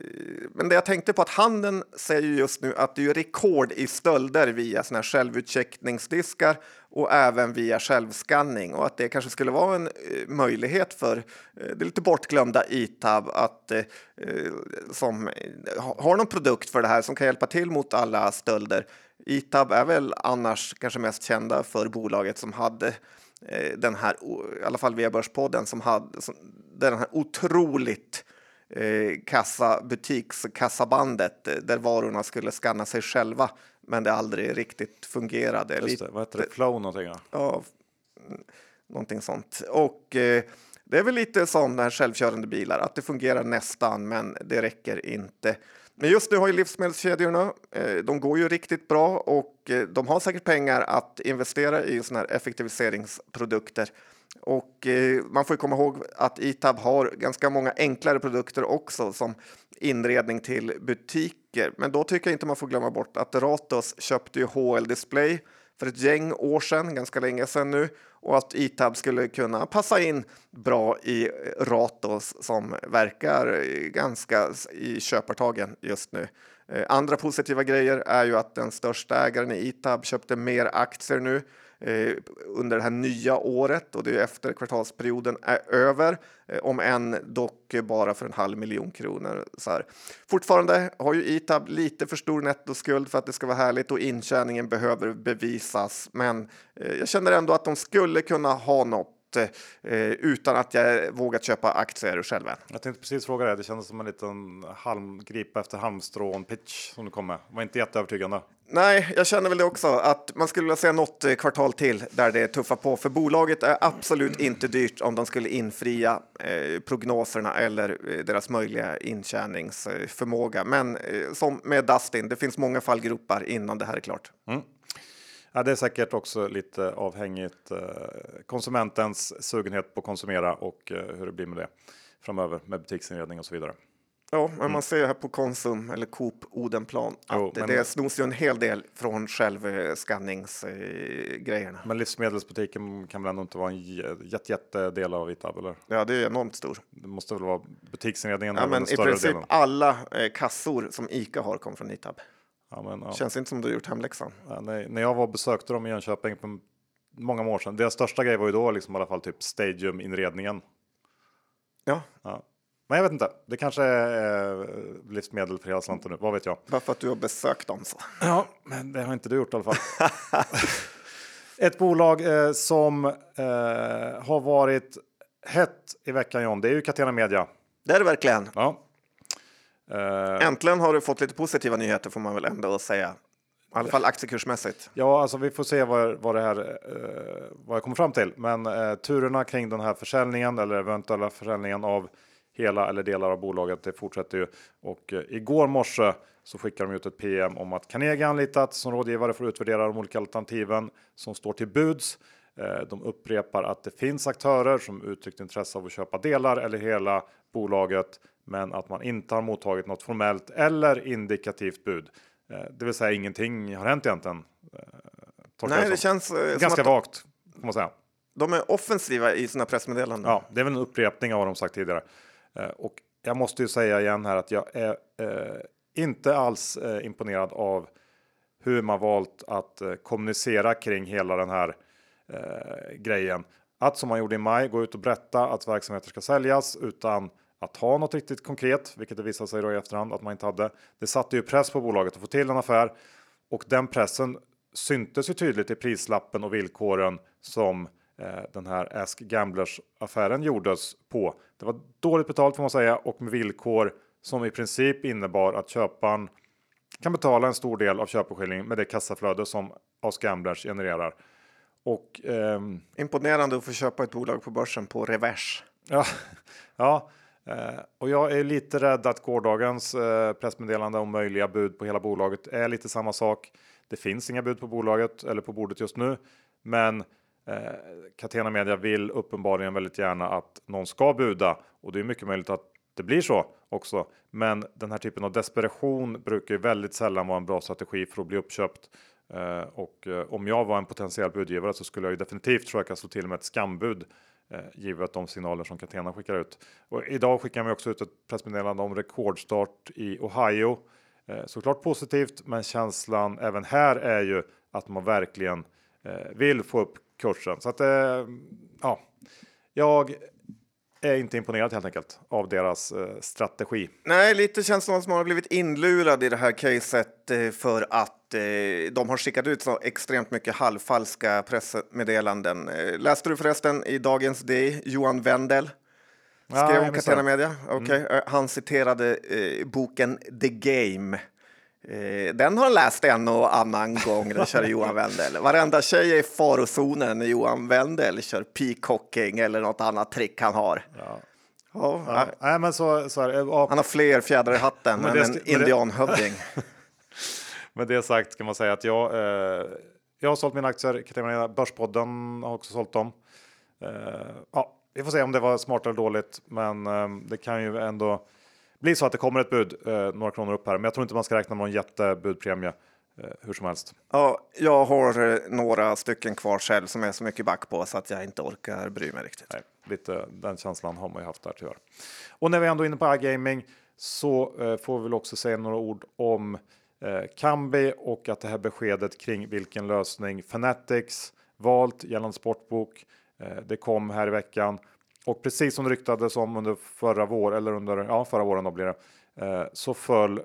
Speaker 2: men det jag tänkte på att handeln säger just nu att det är rekord i stölder via såna här självutcheckningsdiskar och även via självskanning och att det kanske skulle vara en eh, möjlighet för eh, det lite bortglömda ITAB att som har någon produkt för det här som kan hjälpa till mot alla stölder. ITAB är väl annars kanske mest kända för bolaget som hade den här, i alla fall via Börspodden, som hade som, den här otroligt eh, kassa, butikskassabandet eh, där varorna skulle skanna sig själva, men det aldrig riktigt fungerade.
Speaker 1: Just det, vad heter det? Flow någonting? Ja.
Speaker 2: Ja, någonting sånt. Och eh, det är väl lite som när självkörande bilar, att det fungerar nästan, men det räcker inte. Men just nu har ju livsmedelskedjorna, eh, de går ju riktigt bra och eh, de har säkert pengar att investera i såna här effektiviseringsprodukter. Och eh, man får ju komma ihåg att ITAB har ganska många enklare produkter också som inredning till butiker. Men då tycker jag inte man får glömma bort att Ratos köpte ju HL Display för ett gäng år sedan, ganska länge sedan nu, och att ITAB skulle kunna passa in bra i Ratos som verkar ganska i köpartagen just nu. Eh, Andra positiva grejer är ju att den största ägaren i ITAB köpte mer aktier nu Eh, under det här nya året och det är efter kvartalsperioden är över, eh, om än dock bara för en halv miljon kronor. Så här. Fortfarande har ju ITAB lite för stor nettoskuld för att det ska vara härligt och intjäningen behöver bevisas, men eh, jag känner ändå att de skulle kunna ha något eh, utan att jag vågat köpa aktier själv än.
Speaker 1: Jag tänkte precis fråga det. Det kändes som en liten halm, gripa efter halmstrån pitch som du kom med. Var inte jätteövertygande.
Speaker 2: Nej, jag känner väl det också, att man skulle vilja se något eh, kvartal till där det tuffar på, för bolaget är absolut inte dyrt om de skulle infria eh, prognoserna eller eh, deras möjliga intjäningsförmåga. Men eh, som med Dustin, det finns många fallgropar innan det här är klart.
Speaker 1: Ja, det är säkert också lite avhängigt eh, konsumentens sugenhet på att konsumera och eh, hur det blir med det framöver med butiksinredning och så vidare.
Speaker 2: Ja, men man ser ju här på Konsum eller Coop Odenplan att
Speaker 1: Jo, men-
Speaker 2: det snos ju en hel del från självskanningsgrejerna.
Speaker 1: Men livsmedelsbutiken kan väl ändå inte vara en jä- jätte, jätte del av Itab? Eller?
Speaker 2: Ja, det är enormt stor.
Speaker 1: Det måste väl vara butiksinredningen?
Speaker 2: Ja, men i princip
Speaker 1: delen.
Speaker 2: alla eh, kassor som Ica har kommer från Itab.
Speaker 1: Ja, men, ja.
Speaker 2: Känns inte som du har gjort hemläxan.
Speaker 1: Ja, när, när jag var och besökte dem i Jönköping för många år sedan. Deras största grej var ju då liksom i alla fall typ Stadium-inredningen.
Speaker 2: Ja,
Speaker 1: Ja. Men jag vet inte. Det kanske är eh, livsmedel för hela slanten nu. Vad vet jag?
Speaker 2: bara för att du har besökt dem så.
Speaker 1: Ja, men det har inte du gjort i alla fall. (laughs) Ett bolag eh, som eh, har varit hett i veckan John, det är ju Catena Media.
Speaker 2: Det är det verkligen.
Speaker 1: Ja.
Speaker 2: Eh. Äntligen har du fått lite positiva nyheter får man väl ändå säga. I alla fall aktiekursmässigt.
Speaker 1: Ja, alltså vi får se vad, vad det här eh, vad jag kommer fram till. Men eh, turerna kring den här försäljningen eller eventuella försäljningen av hela eller delar av bolaget. Det fortsätter ju och eh, igår morse så skickar de ut ett PM om att Carnegie anlitats som rådgivare för att utvärdera de olika alternativen som står till buds. Eh, de upprepar att det finns aktörer som uttryckt intresse av att köpa delar eller hela bolaget, men att man inte har mottagit något formellt eller indikativt bud. Eh, det vill säga ingenting har hänt egentligen.
Speaker 2: Eh, Nej, det känns eh,
Speaker 1: ganska vagt får man säga.
Speaker 2: De är offensiva i sina pressmeddelanden.
Speaker 1: Ja, det är väl en upprepning av vad de sagt tidigare. Och jag måste ju säga igen här att jag är eh, inte alls eh, imponerad av hur man valt att eh, kommunicera kring hela den här grejen. Att som man gjorde i maj gå ut och berätta att verksamheter ska säljas utan att ha något riktigt konkret, vilket det visade sig då i efterhand att man inte hade. Det satte ju press på bolaget att få till en affär och den pressen syntes ju tydligt i prislappen och villkoren som eh, den här Ask Gamblers affären gjordes på. Det var dåligt betalt får man säga och med villkor som i princip innebar att köparen kan betala en stor del av köpeskillingen med det kassaflöde som Ask Gamblers genererar. Och, ehm...
Speaker 2: Imponerande att få köpa ett bolag på börsen på revers.
Speaker 1: Ja, (laughs) ja Eh, och jag är lite rädd att gårdagens eh, pressmeddelande om möjliga bud på hela bolaget är lite samma sak. Det finns inga bud på bolaget eller på bordet just nu, men eh, Catena Media vill uppenbarligen väldigt gärna att någon ska buda och det är mycket möjligt att det blir så också. Men den här typen av desperation brukar ju väldigt sällan vara en bra strategi för att bli uppköpt. Eh, och eh, om jag var en potentiell budgivare så skulle jag ju definitivt försöka slå till med ett skambud eh, givet de signaler som Catena skickar ut. Och idag skickar man också ut ett pressmeddelande om rekordstart i Ohio. Eh, såklart positivt, men känslan även här är ju att man verkligen eh, vill få upp kursen. Så att eh, ja, jag är inte imponerad helt enkelt av deras eh, strategi.
Speaker 2: Nej, lite känns som att man har blivit inlurad i det här caset eh, för att eh, de har skickat ut så extremt mycket halvfalska pressmeddelanden. Eh, läste du förresten i dagens D, Johan Wendel skrev ja, om Catena Media? Okay. Mm. Eh, han citerade eh, boken The Game den har han läst en och annan gång, den kör Johan (laughs) Wendel. Varenda tjej är i farozonen när Johan Wendel kör peacocking eller något annat trick han har. Ja.
Speaker 1: Ja, ja. Nej, men så, så
Speaker 2: är, Han har fler fjädrar i hatten (laughs) än en indianhövding. (laughs)
Speaker 1: med det sagt kan man säga att jag, eh, jag har sålt mina aktier. Börspodden har också sålt dem. Eh, ja, vi får se om det var smart eller dåligt, men eh, det kan ju ändå blir så att det kommer ett bud eh, några kronor upp här, men jag tror inte man ska räkna med någon jättebudpremie eh, hur som helst.
Speaker 2: Ja, jag har eh, några stycken kvar själv som är så mycket back på så att jag inte orkar bry mig riktigt.
Speaker 1: Nej, lite den känslan har man ju haft där tyvärr. Och när vi ändå är inne på iGaming så eh, får vi väl också säga några ord om eh, Kambi och att det här beskedet kring vilken lösning Fanatics valt gällande sportbok. Eh, det kom här i veckan och precis som det ryktades om under förra vår eller under ja, förra våren då blir det eh, så föll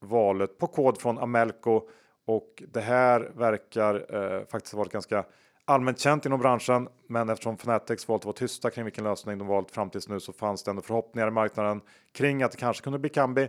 Speaker 1: valet på kod från Amelco och det här verkar eh, faktiskt ha varit ganska allmänt känt inom branschen. Men eftersom Fnatex valt att vara tysta kring vilken lösning de valt fram tills nu så fanns det ändå förhoppningar i marknaden kring att det kanske kunde bli Kambi.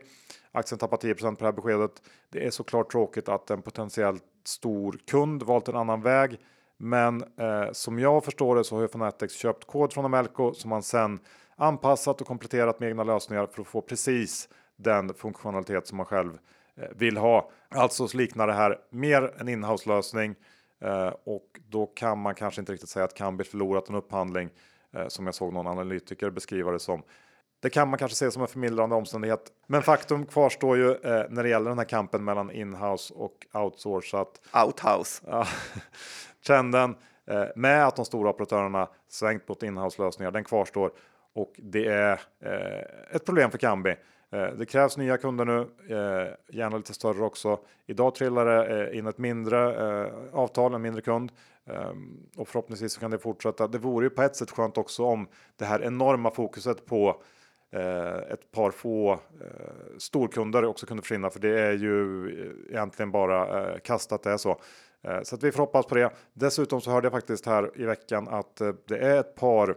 Speaker 1: Aktien tappar 10% på det här beskedet. Det är såklart tråkigt att en potentiellt stor kund valt en annan väg. Men eh, som jag förstår det så har ju Fanatics köpt kod från Amelco som man sen anpassat och kompletterat med egna lösningar för att få precis den funktionalitet som man själv eh, vill ha. Alltså liknar det här mer en inhouse lösning eh, och då kan man kanske inte riktigt säga att Kambi förlorat en upphandling eh, som jag såg någon analytiker beskriva det som. Det kan man kanske se som en förmildrande omständighet, men faktum kvarstår ju eh, när det gäller den här kampen mellan inhouse och outsourcat.
Speaker 2: Outhouse.
Speaker 1: Ja, trenden eh, med att de stora operatörerna svängt mot inhouse-lösningar, den kvarstår och det är eh, ett problem för Kambi. Eh, det krävs nya kunder nu, eh, gärna lite större också. Idag trillar det eh, in ett mindre eh, avtal, en mindre kund eh, och förhoppningsvis så kan det fortsätta. Det vore ju på ett sätt skönt också om det här enorma fokuset på eh, ett par få eh, storkunder också kunde försvinna, för det är ju egentligen bara kastat det är så. Eh, så att vi får hoppas på det. Dessutom så hörde jag faktiskt här i veckan att eh, det är ett par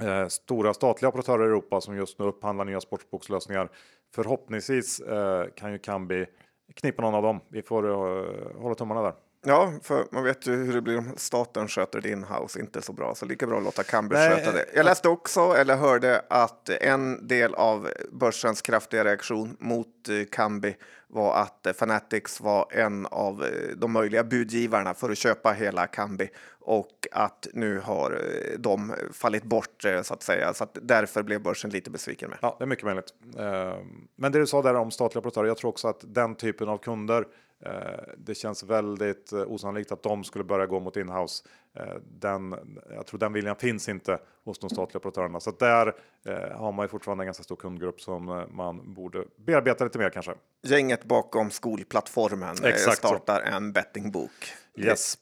Speaker 1: eh, stora statliga operatörer i Europa som just nu upphandlar nya sportsbokslösningar. Förhoppningsvis kan ju Kambi knippa någon av dem. Vi får hålla tummarna där.
Speaker 2: Ja, för man vet ju hur det blir om staten sköter det inhouse inte så bra, så lika bra att låta Kambi sköta det. Jag läste också, eller hörde, att en del av börsens kraftiga reaktion mot Kambi var att eh, Fanatics var en av eh, de möjliga budgivarna för att köpa hela Kambi och att nu har eh, de fallit bort så att säga, så att därför blev börsen lite besviken med.
Speaker 1: Ja, det är mycket möjligt. Men det du sa där om statliga operatörer, jag tror också att den typen av kunder, det känns väldigt osannolikt att de skulle börja gå mot inhouse. Eh, Den, jag tror den viljan finns inte hos de statliga operatörerna, så där eh, har man ju fortfarande en ganska stor kundgrupp som eh, man borde bearbeta lite mer kanske.
Speaker 2: Gänget bakom skolplattformen eh,
Speaker 1: Exakt så.
Speaker 2: startar en bettingbok.
Speaker 1: Yes.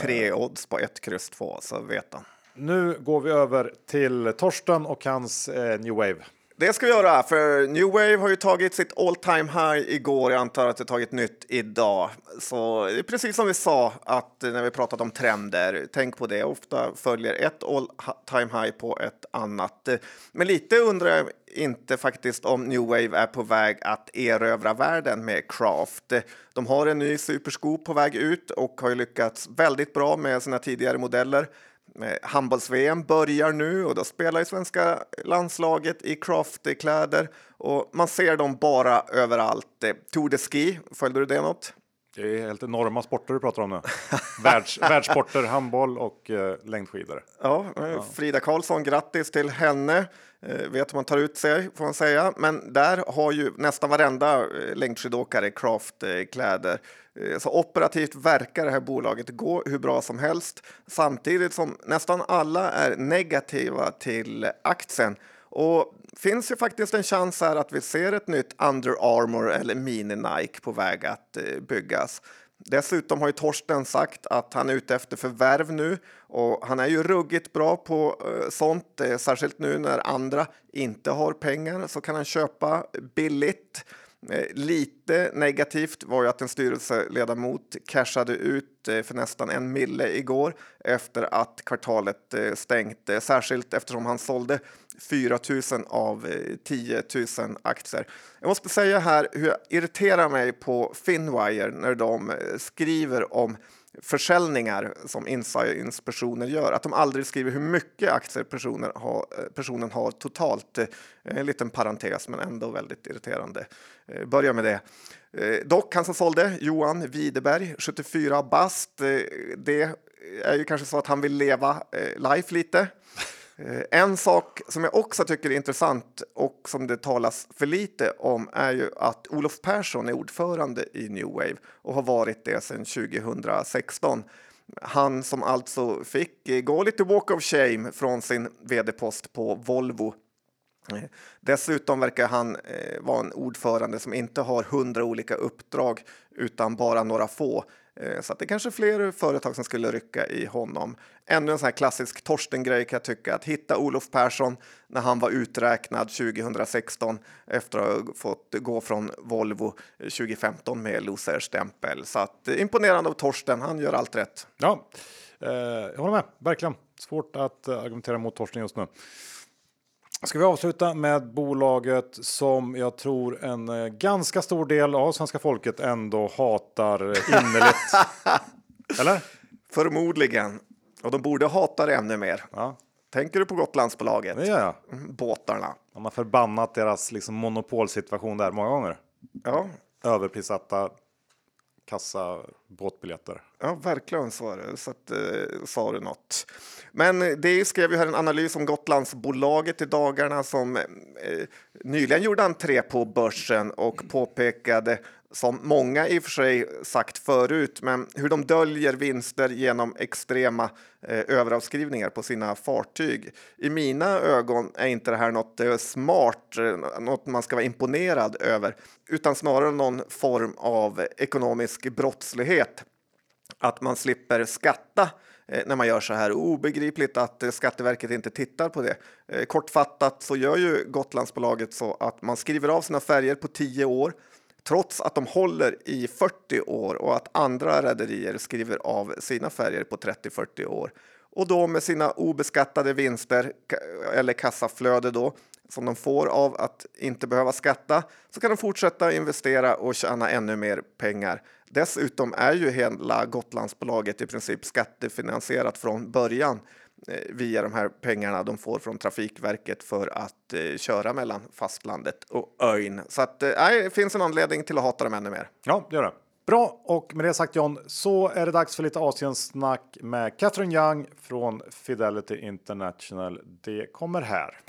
Speaker 2: Tre odds på ett kryss två, så vet han.
Speaker 1: Nu går vi över till Torsten och hans eh, New Wave.
Speaker 2: Det ska vi göra, för New Wave har ju tagit sitt all time high igår. Jag antar att det tagit nytt idag. Så det är precis som vi sa att när vi pratat om trender, tänk på det. Ofta följer ett all time high på ett annat. Men lite undrar jag inte faktiskt om New Wave är på väg att erövra världen med Craft. De har en ny supersko på väg ut och har ju lyckats väldigt bra med sina tidigare modeller. Eh, Handbolls-VM börjar nu och då spelar ju svenska landslaget i craftkläder och man ser dem bara överallt. Eh, Tour de Ski, följde du det något?
Speaker 1: Det är helt enorma sporter du pratar om nu. (laughs) Världs, världssporter, handboll och eh, längdskidor.
Speaker 2: Ja, eh, Frida Karlsson, grattis till henne. Eh, vet hur man tar ut sig får man säga. Men där har ju nästan varenda eh, längdskidåkare craftkläder. Eh, så operativt verkar det här bolaget gå hur bra som helst samtidigt som nästan alla är negativa till aktien. Och finns ju faktiskt en chans här att vi ser ett nytt Under Armour eller Mini-Nike på väg att byggas. Dessutom har ju Torsten sagt att han är ute efter förvärv nu och han är ju ruggigt bra på eh, sånt, eh, särskilt nu när andra inte har pengar så kan han köpa billigt. Eh, lite negativt var ju att en styrelseledamot cashade ut för nästan en mille igår efter att kvartalet eh, stängt, särskilt eftersom han sålde 4 000 av 10 000 aktier. Jag måste säga här hur jag irriterar mig på Finwire när de skriver om försäljningar som insiderinspektioner gör, att de aldrig skriver hur mycket aktier personer ha, eh, personen har totalt. Eh, en liten parentes, men ändå väldigt irriterande. Eh, börja med det. Dock, han som sålde, Johan Widerberg, 74 bast, det är ju kanske så att han vill leva life lite. Eh, en sak som jag också tycker är intressant och som det talas för lite om är ju att Olof Persson är ordförande i New Wave och har varit det sedan 2016. Han som alltså fick eh, gå lite walk of shame från sin vd-post på Volvo eh, Dessutom verkar han vara en ordförande som inte har hundra olika uppdrag utan bara några få. Eh, så att det är kanske fler företag som skulle rycka i honom. Ännu en sån här klassisk Torsten-grej kan jag tycka, att hitta Olof Persson när han var uträknad 2016 efter att ha fått gå från Volvo 2015 med loser-stämpel. Så att eh, imponerande av Torsten, han gör allt rätt.
Speaker 1: Ja, eh, jag håller med, verkligen. Svårt att argumentera mot Torsten just nu. Ska vi avsluta med bolaget som jag tror en eh, ganska stor del av svenska folket ändå hatar innerligt. (laughs) Eller?
Speaker 2: Förmodligen. Och de borde hata det ännu mer.
Speaker 1: Ja,
Speaker 2: Tänker du på Gotlandsbolaget?
Speaker 1: det gör jag.
Speaker 2: Mm, Båtarna.
Speaker 1: Man har förbannat deras liksom, monopolsituation där många gånger.
Speaker 2: Ja,
Speaker 1: Överprissatta kassa båtbiljetter.
Speaker 2: ja verkligen så är det. Så att, eh, sa du något. Men det skrev ju här en analys om Gotlandsbolaget i dagarna som eh, nyligen gjorde entré på börsen och påpekade som många i och för sig sagt förut, men hur de döljer vinster genom extrema eh, överavskrivningar på sina fartyg. I mina ögon är inte det här något eh, smart, eh, något man ska vara imponerad över, utan snarare någon form av ekonomisk brottslighet. Att man slipper skatta eh, när man gör så här. Obegripligt att eh, Skatteverket inte tittar på det. Kortfattat så gör ju Gotlandsbolaget så att man skriver av sina färger på tio år trots att de håller i 40 år och att andra rederier skriver av sina färger på 30-40 år. Och då med sina obeskattade vinster eller kassaflöde då som de får av att inte behöva skatta så kan de fortsätta investera och tjäna ännu mer pengar. Dessutom är ju hela Gotlandsbolaget i princip skattefinansierat från början Eh, via de här pengarna de får från Trafikverket för att eh, köra mellan fastlandet och ön. Så att, eh, det finns en anledning till att hata dem ännu mer.
Speaker 1: Ja, det gör det. Bra, och med det sagt John så är det dags för lite Asiensnack med Catherine Young från Fidelity International. Det kommer här.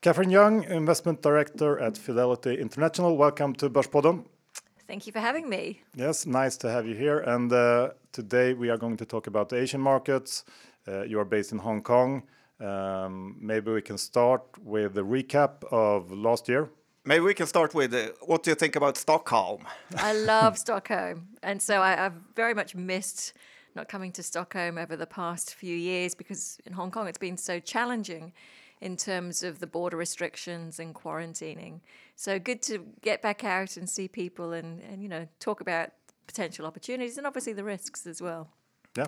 Speaker 1: Catherine Young, Investment Director at Fidelity International. Welcome to Börspodden.
Speaker 3: Thank you for having me.
Speaker 1: Yes, nice to have you here. And uh, today we are going to talk about the Asian markets. Uh, you are based in Hong Kong. Um, maybe we can start with the recap of last year.
Speaker 2: Maybe we can start with uh, what do you think about Stockholm? (laughs)
Speaker 3: I love (laughs) Stockholm. And so I, I've very much missed not coming to Stockholm over the past few years because in Hong Kong it's been so challenging in terms of the border restrictions and quarantining. So good to get back out and see people and, and you know talk about potential opportunities and obviously the risks as well.
Speaker 1: Yeah.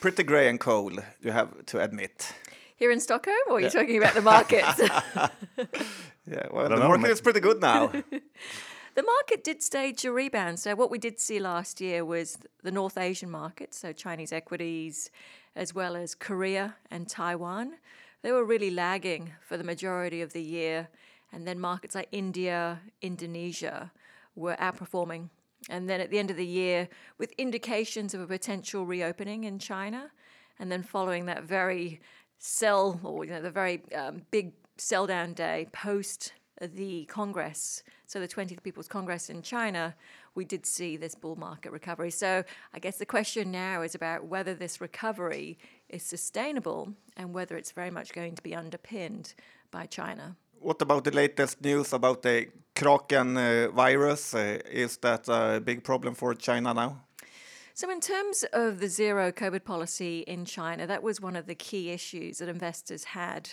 Speaker 2: Pretty grey and cold, you have to admit.
Speaker 3: Here in Stockholm, or are you yeah. talking about the markets? (laughs)
Speaker 2: yeah, well, the know, market is pretty good now. (laughs) (laughs)
Speaker 3: the market did stage a rebound. So, what we did see last year was the North Asian market, so Chinese equities, as well as Korea and Taiwan they were really lagging for the majority of the year. And then markets like India, Indonesia were outperforming. And then at the end of the year, with indications of a potential reopening in China, and then following that very sell or you know the very um, big sell down day post the Congress, so the 20th People's Congress in China, we did see this bull market recovery. So I guess the question now is about whether this recovery is sustainable and whether it's very much going to be underpinned by China.
Speaker 2: What about the latest news about the Kraken uh, virus? Uh, is that a big problem for China now?
Speaker 3: So, in terms of the zero COVID policy in China, that was one of the key issues that investors had.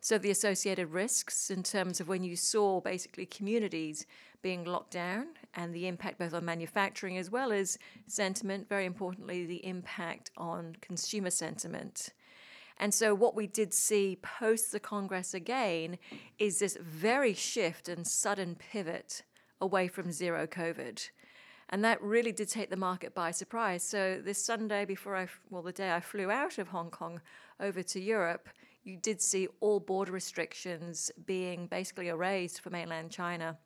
Speaker 3: So, the associated risks in terms of when you saw basically communities being locked down and the impact both on manufacturing as well as sentiment, very importantly, the impact on consumer sentiment. And so, what we did see post the Congress again is this very shift and sudden pivot away from zero COVID. And that really did take the market by surprise. So, this Sunday, before I, well, the day I flew out of Hong Kong over to Europe, you did see all border restrictions being basically erased for mainland China.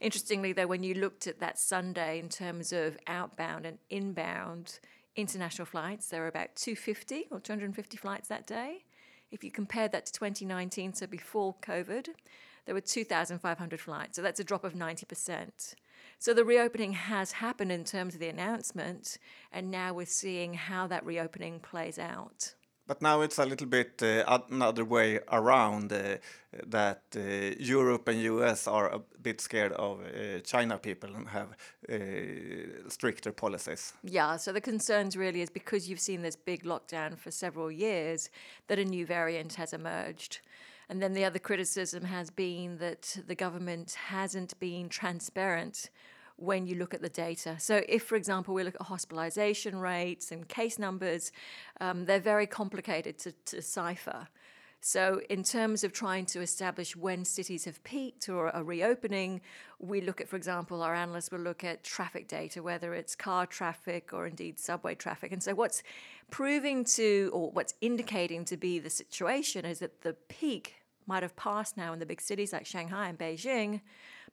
Speaker 3: Interestingly, though, when you looked at that Sunday in terms of outbound and inbound international flights, there were about 250 or 250 flights that day. If you compare that to 2019, so before COVID, there were 2,500 flights. So that's a drop of 90%. So the reopening has happened in terms of the announcement, and now we're seeing how that reopening plays out.
Speaker 2: But now it's a little bit uh, another way around uh, that uh, Europe and US are a bit scared of uh, China people and have uh, stricter policies.
Speaker 3: Yeah, so the concerns really is because you've seen this big lockdown for several years that a new variant has emerged. And then the other criticism has been that the government hasn't been transparent when you look at the data. So, if, for example, we look at hospitalization rates and case numbers, um, they're very complicated to, to decipher. So, in terms of trying to establish when cities have peaked or are reopening, we look at, for example, our analysts will look at traffic data, whether it's car traffic or indeed subway traffic. And so, what's proving to, or what's indicating to be the situation is that the peak might have passed now in the big cities like Shanghai and Beijing,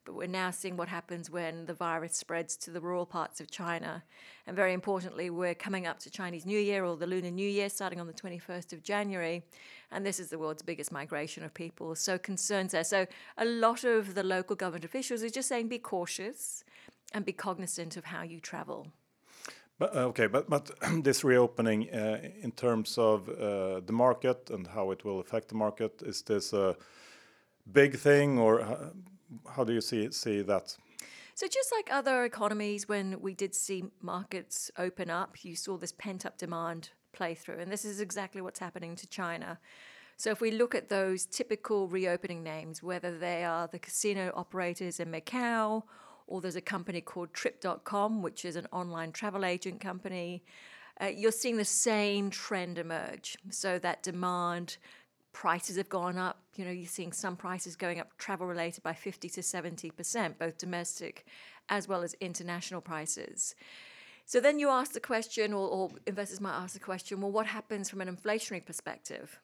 Speaker 3: but we're now seeing what happens when the virus spreads to the rural parts of China. And very importantly, we're coming up to Chinese New Year or the Lunar New Year starting on the 21st of January. And this is the world's biggest migration of people. So concerns there. So a lot of the local government officials are just saying be cautious and be cognizant of how you travel.
Speaker 1: But, uh, okay, but but (clears throat) this reopening uh, in terms of uh, the market and how it will affect the market is this a big thing or how do you see see that?
Speaker 3: So just like other economies, when we did see markets open up, you saw this pent up demand play through, and this is exactly what's happening to China. So if we look at those typical reopening names, whether they are the casino operators in Macau, or there's a company called Trip.com, which is an online travel agent company, uh, you're seeing the same trend emerge. So that demand, prices have gone up. You know, you're seeing some prices going up travel related by 50 to 70%, both domestic as well as international prices. So then you ask the question, or, or investors might ask the question, well, what happens from an inflationary perspective?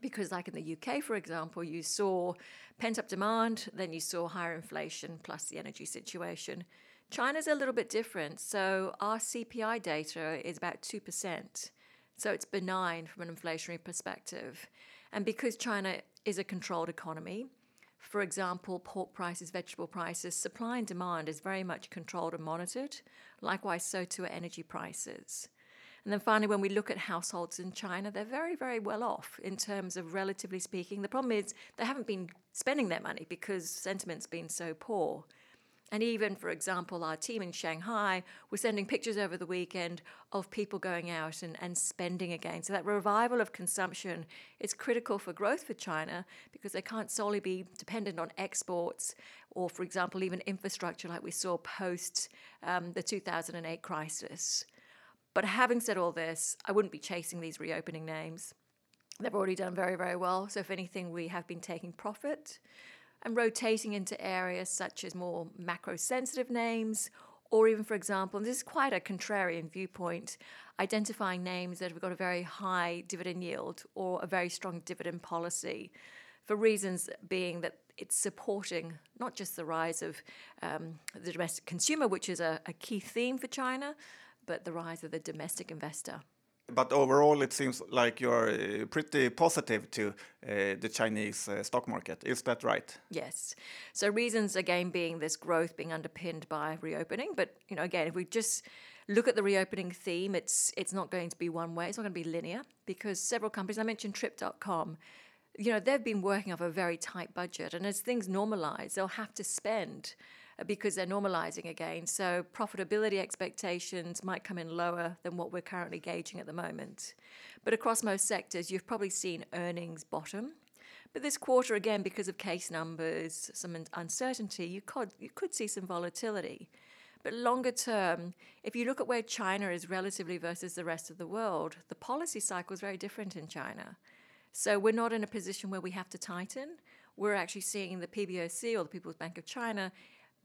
Speaker 3: because like in the UK for example you saw pent up demand then you saw higher inflation plus the energy situation China's a little bit different so our CPI data is about 2% so it's benign from an inflationary perspective and because China is a controlled economy for example, pork prices, vegetable prices, supply and demand is very much controlled and monitored. Likewise, so too are energy prices. And then finally, when we look at households in China, they're very, very well off in terms of relatively speaking. The problem is they haven't been spending their money because sentiment's been so poor. And even, for example, our team in Shanghai was sending pictures over the weekend of people going out and, and spending again. So that revival of consumption is critical for growth for China because they can't solely be dependent on exports or, for example, even infrastructure like we saw post um, the 2008 crisis. But having said all this, I wouldn't be chasing these reopening names. They've already done very, very well. So, if anything, we have been taking profit and rotating into areas such as more macro sensitive names, or even, for example, and this is quite a contrarian viewpoint, identifying names that have got a very high dividend yield or a very strong dividend policy, for reasons being that it's supporting not just the rise of um, the domestic consumer, which is a, a key theme for China, but the rise of the domestic investor.
Speaker 2: But overall, it seems like you're uh, pretty positive to uh, the Chinese uh, stock market. Is that right?
Speaker 3: Yes. So reasons again being this growth being underpinned by reopening, but you know again if we just look at the reopening theme, it's it's not going to be one way. It's not going to be linear because several companies I mentioned Trip.com. You know they've been working off a very tight budget, and as things normalize, they'll have to spend because they're normalizing again. So profitability expectations might come in lower than what we're currently gauging at the moment. But across most sectors, you've probably seen earnings bottom. But this quarter, again, because of case numbers, some uncertainty, you could, you could see some volatility. But longer term, if you look at where China is relatively versus the rest of the world, the policy cycle is very different in China. So we're not in a position where we have to tighten. We're actually seeing the PBOC or the People's Bank of China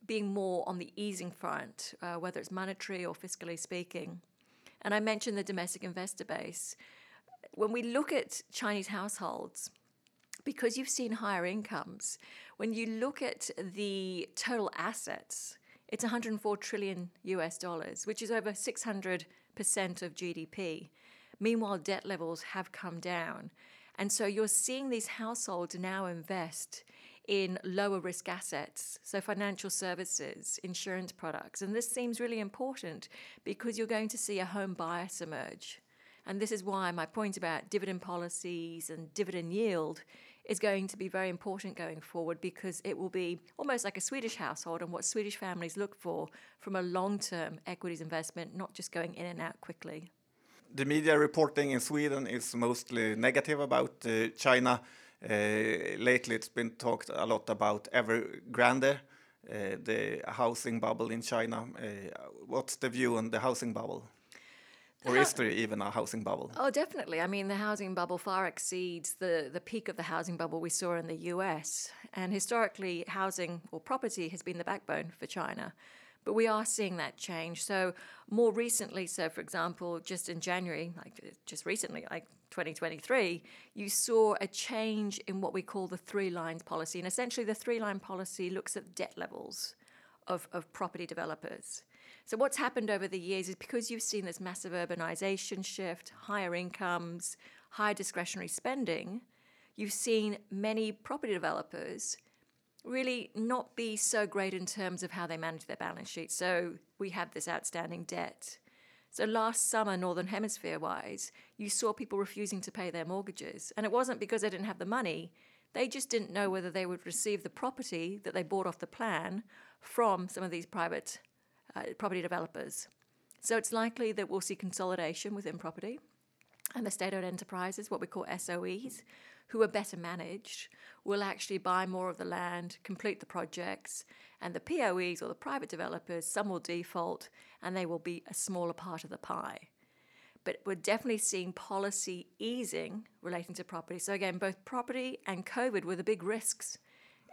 Speaker 3: being more on the easing front, uh, whether it's monetary or fiscally speaking. And I mentioned the domestic investor base. When we look at Chinese households, because you've seen higher incomes, when you look at the total assets, it's 104 trillion US dollars, which is over 600% of GDP. Meanwhile, debt levels have come down. And so you're seeing these households now invest in lower risk assets, so financial services, insurance products. And this seems really important because you're going to see a home bias emerge. And this is why my point about dividend policies and dividend yield is going to be very important going forward because it will be almost like a Swedish household and what Swedish families look for from a long term equities investment, not just going in and out quickly.
Speaker 2: The media reporting in Sweden is mostly negative about uh, China. Uh, lately, it's been talked a lot about Evergrande, uh, the housing bubble in China. Uh, what's the view on the housing bubble? Or is there even a housing bubble?
Speaker 3: Oh, definitely. I mean, the housing bubble far exceeds the, the peak of the housing bubble we saw in the US. And historically, housing or property has been the backbone for China. But we are seeing that change. So, more recently, so for example, just in January, like just recently, like 2023, you saw a change in what we call the three lines policy. And essentially, the three line policy looks at debt levels of, of property developers. So, what's happened over the years is because you've seen this massive urbanization shift, higher incomes, higher discretionary spending, you've seen many property developers really not be so great in terms of how they manage their balance sheet. So, we have this outstanding debt. So last summer, Northern Hemisphere wise, you saw people refusing to pay their mortgages. And it wasn't because they didn't have the money, they just didn't know whether they would receive the property that they bought off the plan from some of these private uh, property developers. So it's likely that we'll see consolidation within property. And the state owned enterprises, what we call SOEs, who are better managed, will actually buy more of the land, complete the projects, and the POEs or the private developers, some will default and they will be a smaller part of the pie. But we're definitely seeing policy easing relating to property. So, again, both property and COVID were the big risks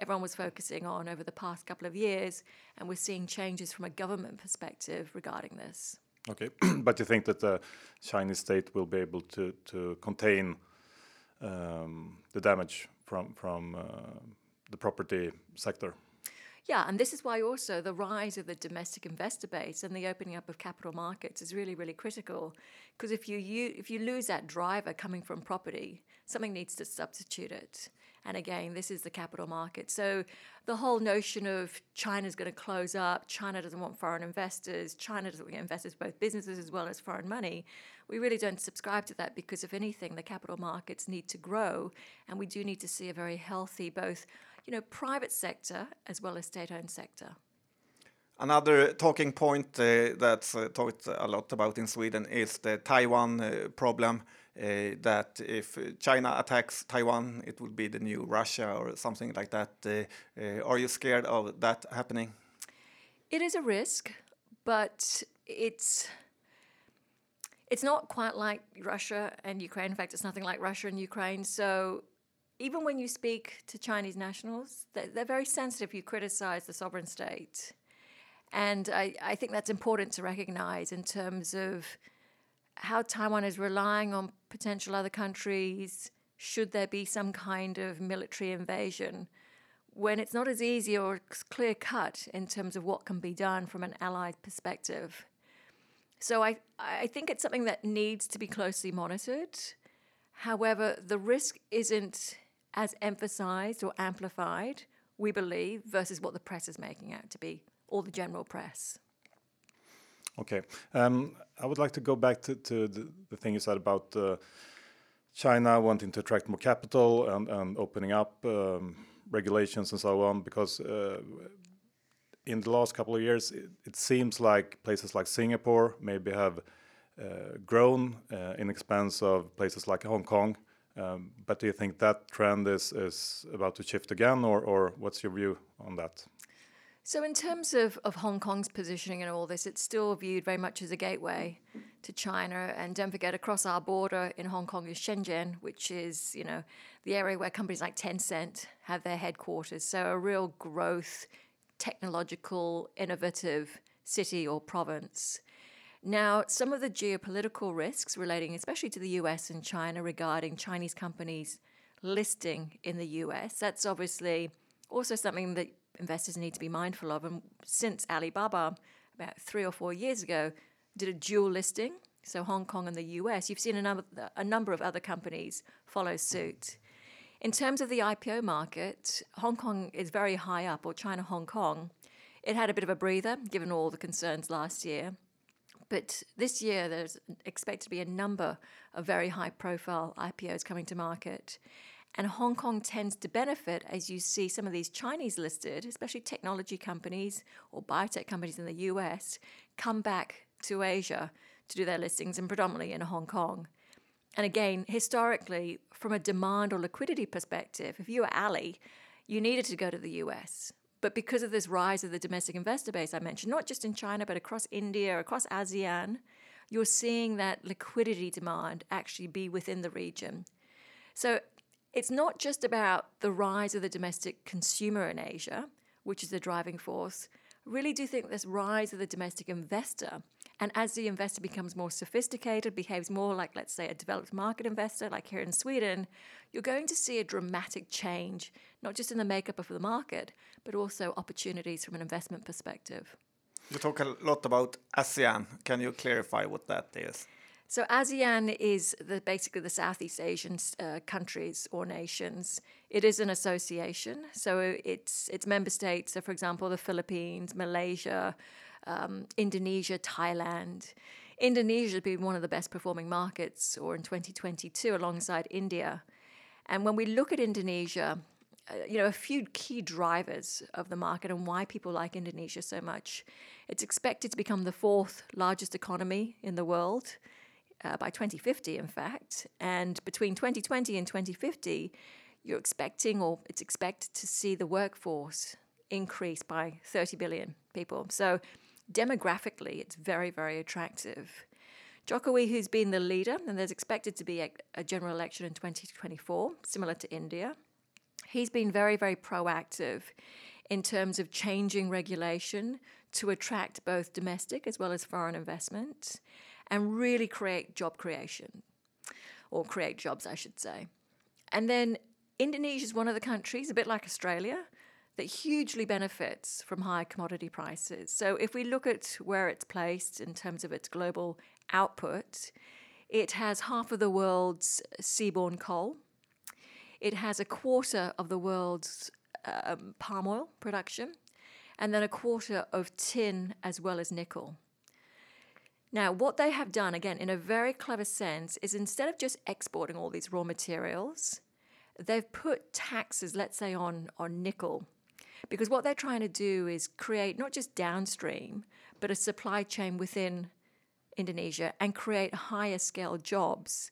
Speaker 3: everyone was focusing on over the past couple of years, and we're seeing changes from a government perspective regarding this.
Speaker 1: Okay, (clears throat) but you think that the Chinese state will be able to to contain um, the damage from from uh, the property sector?
Speaker 3: Yeah, and this is why also the rise of the domestic investor base and the opening up of capital markets is really, really critical. Because if you, you if you lose that driver coming from property, something needs to substitute it. And again, this is the capital market. So the whole notion of China's going to close up, China doesn't want foreign investors, China doesn't want investors, both businesses as well as foreign money, we really don't subscribe to that because, if anything, the capital markets need to grow. And we do need to see a very healthy, both you know, private sector as well as state-owned sector.
Speaker 2: Another talking point uh, that's uh, talked a lot about in Sweden is the Taiwan uh, problem. Uh, that if China attacks Taiwan, it will be the new Russia or something like that. Uh, uh, are you scared of that happening?
Speaker 3: It is a risk, but it's it's not quite like Russia and Ukraine. In fact, it's nothing like Russia and Ukraine. So even when you speak to Chinese nationals, they're, they're very sensitive. You criticize the sovereign state. And I, I think that's important to recognize in terms of how Taiwan is relying on potential other countries should there be some kind of military invasion when it's not as easy or clear cut in terms of what can be done from an allied perspective. So I, I think it's something that needs to be closely monitored. However, the risk isn't as emphasized or amplified, we believe, versus what the press is making out to be, or the general press.
Speaker 1: Okay. Um, I would like to go back to, the, thing you said about uh, China wanting to attract more capital and, opening up um, regulations and so on, because uh, in the last couple of years, it, seems like places like Singapore maybe have uh, grown in expense of places like Hong Kong. Um, but do you think that trend is, about to shift again, or what's your view on that?
Speaker 3: So, in terms of, of Hong Kong's positioning and all this, it's still viewed very much as a gateway to China. And don't forget, across our border in Hong Kong is Shenzhen, which is, you know, the area where companies like Tencent have their headquarters. So, a real growth, technological, innovative city or province. Now, some of the geopolitical risks relating especially to the US and China regarding Chinese companies listing in the US, that's obviously also something that investors need to be mindful of. And since Alibaba, about three or four years ago, did a dual listing, so Hong Kong and the US, you've seen a number, a number of other companies follow suit. In terms of the IPO market, Hong Kong is very high up, or China Hong Kong. It had a bit of a breather given all the concerns last year. But this year, there's expected to be a number of very high profile IPOs coming to market. And Hong Kong tends to benefit as you see some of these Chinese listed, especially technology companies or biotech companies in the US, come back to Asia to do their listings and predominantly in Hong Kong. And again, historically, from a demand or liquidity perspective, if you were Ali, you needed to go to the US. But because of this rise of the domestic investor base I mentioned, not just in China, but across India, across ASEAN, you're seeing that liquidity demand actually be within the region. So it's not just about the rise of the domestic consumer in Asia, which is the driving force. I really do think this rise of the domestic investor, and as the investor becomes more sophisticated, behaves more like, let's say, a developed market investor, like here in Sweden, you're going to see a dramatic change, not just in the makeup of the market, but also opportunities from an investment perspective.
Speaker 2: You talk a lot about ASEAN. Can you clarify what that is?
Speaker 3: So ASEAN is the, basically the Southeast Asian uh, countries or nations. It is an association, so its its member states are, for example, the Philippines, Malaysia, um, Indonesia, Thailand. Indonesia has been one of the best performing markets, or in 2022, alongside India. And when we look at Indonesia, uh, you know, a few key drivers of the market and why people like Indonesia so much. It's expected to become the fourth largest economy in the world uh, by 2050, in fact. And between 2020 and 2050, you're expecting, or it's expected to see the workforce increase by 30 billion people. So demographically, it's very, very attractive. Jokowi, who's been the leader, and there's expected to be a, a general election in 2024, similar to India, he's been very, very proactive in terms of changing regulation to attract both domestic as well as foreign investment and really create job creation, or create jobs, I should say. And then Indonesia is one of the countries, a bit like Australia, that hugely benefits from high commodity prices. So if we look at where it's placed in terms of its global output, it has half of the world's seaborne coal. It has a quarter of the world's um, palm oil production, and then a quarter of tin as well as nickel. Now, what they have done, again, in a very clever sense, is instead of just exporting all these raw materials, they've put taxes, let's say, on, on nickel. Because what they're trying to do is create not just downstream, but a supply chain within Indonesia and create higher scale jobs.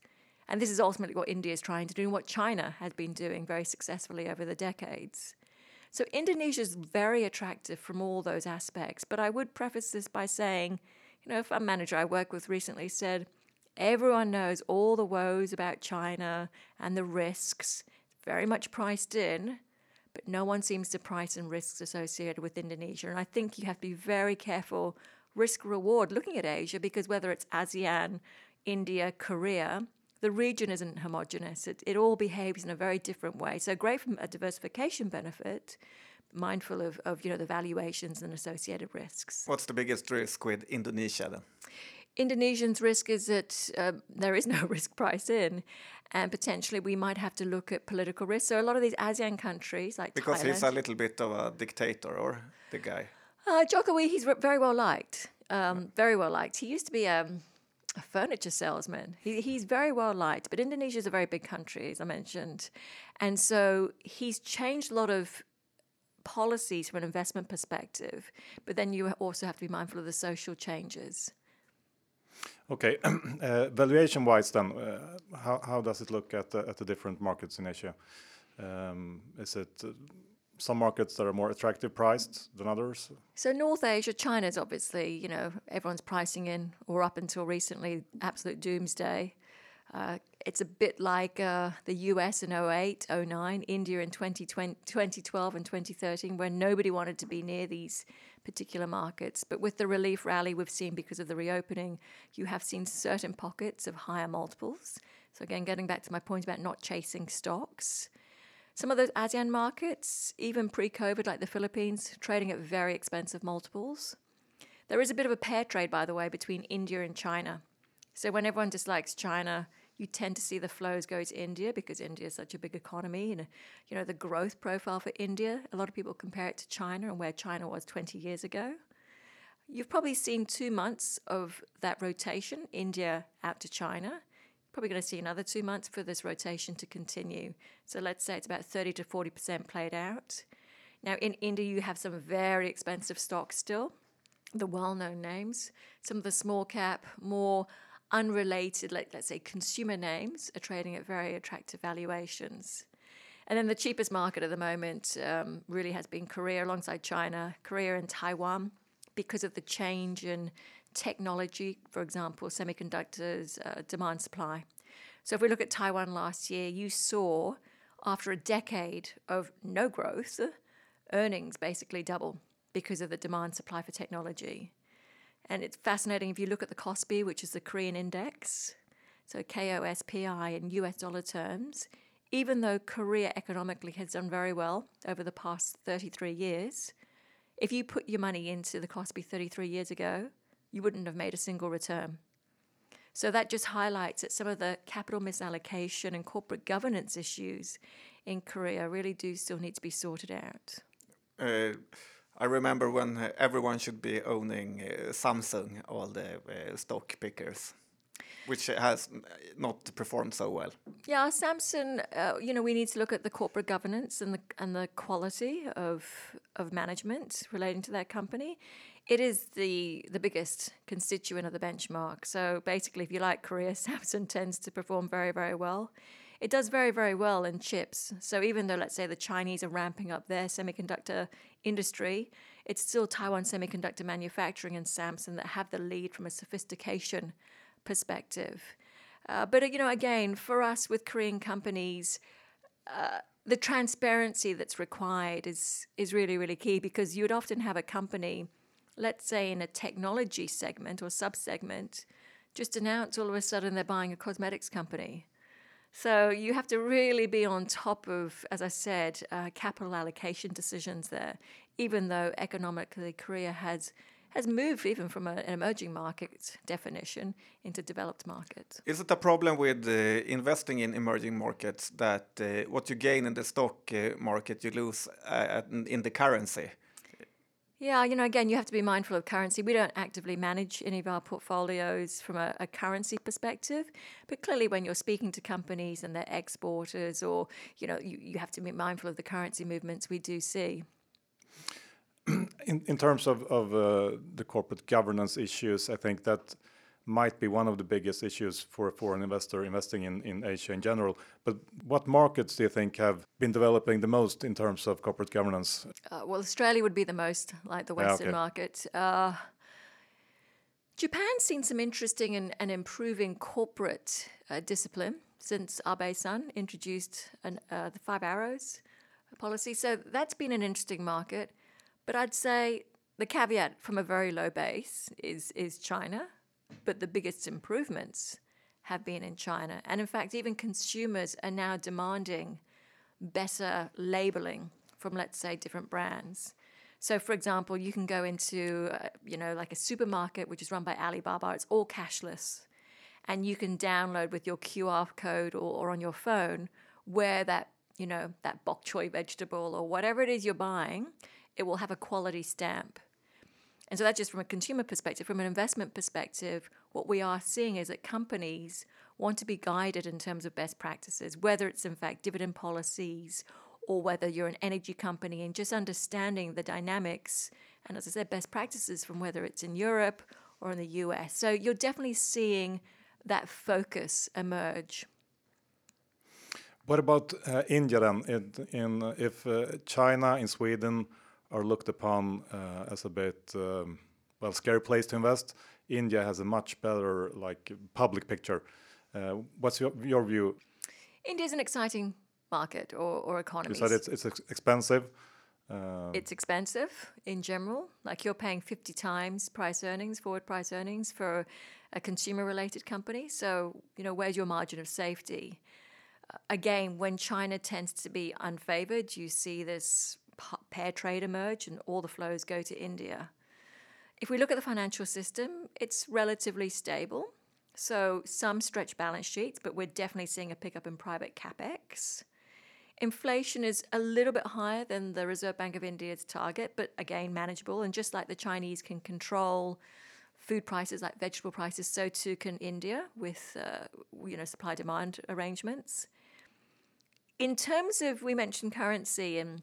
Speaker 3: And this is ultimately what India is trying to do and what China has been doing very successfully over the decades. So Indonesia is very attractive from all those aspects. But I would preface this by saying, you know, a manager I work with recently said, everyone knows all the woes about China and the risks, very much priced in, but no one seems to price in risks associated with Indonesia. And I think you have to be very careful risk reward looking at Asia because whether it's ASEAN, India, Korea, the region isn't homogenous. It, it all behaves in a very different way. So great from a diversification benefit, mindful of, of you know the valuations and associated risks.
Speaker 2: What's the biggest risk with Indonesia then?
Speaker 3: Indonesians' risk is that uh, there is (laughs) no risk price in, and potentially we might have to look at political risk. So a lot of these ASEAN countries, like
Speaker 2: because
Speaker 3: Thailand,
Speaker 2: he's a little bit of a dictator, or the guy.
Speaker 3: Uh, Jokowi, he's very well liked. Um, very well liked. He used to be um, a furniture salesman. He, he's very well liked, but Indonesia is a very big country, as I mentioned. And so he's changed a lot of policies from an investment perspective, but then you also have to be mindful of the social changes.
Speaker 1: Okay, (clears throat) uh, valuation wise, then, uh, how, how does it look at the, at the different markets in Asia? Um, is it uh, some markets that are more attractive priced than others?
Speaker 3: So North Asia, China's obviously, you know, everyone's pricing in, or up until recently, absolute doomsday. It's a bit like uh, the US in 08, 09, India in 2020, 2012 and 2013, where nobody wanted to be near these particular markets. But with the relief rally we've seen because of the reopening, you have seen certain pockets of higher multiples. So, again, getting back to my point about not chasing stocks. Some of those ASEAN markets, even pre COVID, like the Philippines, trading at very expensive multiples. There is a bit of a pair trade, by the way, between India and China. So when everyone dislikes China, you tend to see the flows go to India because India is such a big economy and you know the growth profile for India. A lot of people compare it to China and where China was 20 years ago. You've probably seen two months of that rotation, India out to China. Probably going to see another two months for this rotation to continue. So let's say it's about 30 to 40% played out. Now, in India, you have some very expensive stocks still, the well known names. Some of the small cap, more unrelated, like, let's say, consumer names are trading at very attractive valuations. And then the cheapest market at the moment um, really has been Korea alongside China, Korea and Taiwan, because of the change in technology, for example, semiconductors, uh, demand supply. So if we look at Taiwan last year, you saw after a decade of no growth, earnings basically double because of the demand supply for technology. And it's fascinating if you look at the KOSPI, which is the Korean index, so KOSPI in US dollar terms, even though Korea economically has done very well over the past 33 years, if you put your money into the KOSPI 33 years ago, you wouldn't have made a single return. So that just highlights that some of the capital misallocation and corporate governance issues in Korea really do still need to be sorted out.
Speaker 2: Uh, I remember when uh, everyone should be owning uh, Samsung, all the uh, stock pickers, which has not performed so well.
Speaker 3: Yeah, Samsung. Uh, you know, we need to look at the corporate governance and the and the quality of of management relating to that company. it is the the biggest constituent of the benchmark. So basically, if you like Korea, (laughs) Samsung tends to perform very very well. It does very very well in chips. So even though let's say the Chinese are ramping up their semiconductor industry, it's still Taiwan Semiconductor Manufacturing and Samsung that have the lead from a sophistication perspective. Uh, but you know, again, for us with Korean companies. Uh, the transparency that's required is is really really key because you would often have a company let's say in a technology segment or sub-segment just announce all of a sudden they're buying a cosmetics company so you have to really be on top of as i said uh, capital allocation decisions there even though economically korea has has moved even from a, an emerging market definition into developed markets.
Speaker 2: Is it a problem with uh, investing in emerging markets that uh, what you gain in the stock uh, market you lose uh, in the currency?
Speaker 3: Yeah, you know, again, you have to be mindful of currency. We don't actively manage any of our portfolios from a, a, currency perspective, but clearly, when you're speaking to companies and they're exporters, or you know, you, you have to be mindful of the currency movements we do see (clears throat)
Speaker 1: in, in terms of, of uh, the corporate governance issues, I think that might be one of the biggest issues for a foreign investor investing in, in Asia in general. But what markets do you think have been developing the most in terms of corporate governance?
Speaker 3: Uh, well, Australia would be the most like the Western yeah, okay. market. Uh, Japan's seen some interesting and, and improving corporate uh, discipline since Abe-san introduced an, uh, the Five Arrows policy. So that's been an interesting market. But I'd say the caveat from a very low base is, is China, but the biggest improvements have been in China. And in fact, even consumers are now demanding better labeling from, let's say, different brands. So, for example, you can go into, uh, you know, like a supermarket which is run by Alibaba. It's all cashless, and you can download with your QR code or, or on your phone where that, you know, that bok choy vegetable or whatever it is you're buying it will have a quality stamp. And so that's just from a consumer perspective. From an investment perspective, what we are seeing is that companies want to be guided in terms of best practices, whether it's in fact dividend policies or whether you're an energy company and just understanding the dynamics and as I said, best practices from whether it's in Europe or in the US. So you're definitely seeing that focus emerge.
Speaker 1: What about uh, India then? In, in if uh, China in Sweden are looked upon uh, as a bit um, well scary place to invest. India has a much better like public picture. Uh, what's your, your view?
Speaker 3: India is an exciting market or, or economy.
Speaker 1: You said it's, it's expensive.
Speaker 3: Uh, it's expensive in general. Like you're paying 50 times price earnings, forward price earnings for a consumer related company. So, you know, where's your margin of safety? Uh, again, when China tends to be unfavored, you see this pair trade emerge and all the flows go to India. If we look at the financial system, it's relatively stable. So some stretch balance sheets, but we're definitely seeing a pickup in private capex. Inflation is a little bit higher than the Reserve Bank of India's target, but again manageable. And just like the Chinese can control food prices, like vegetable prices, so too can India with uh, you know supply demand arrangements. In terms of we mentioned currency and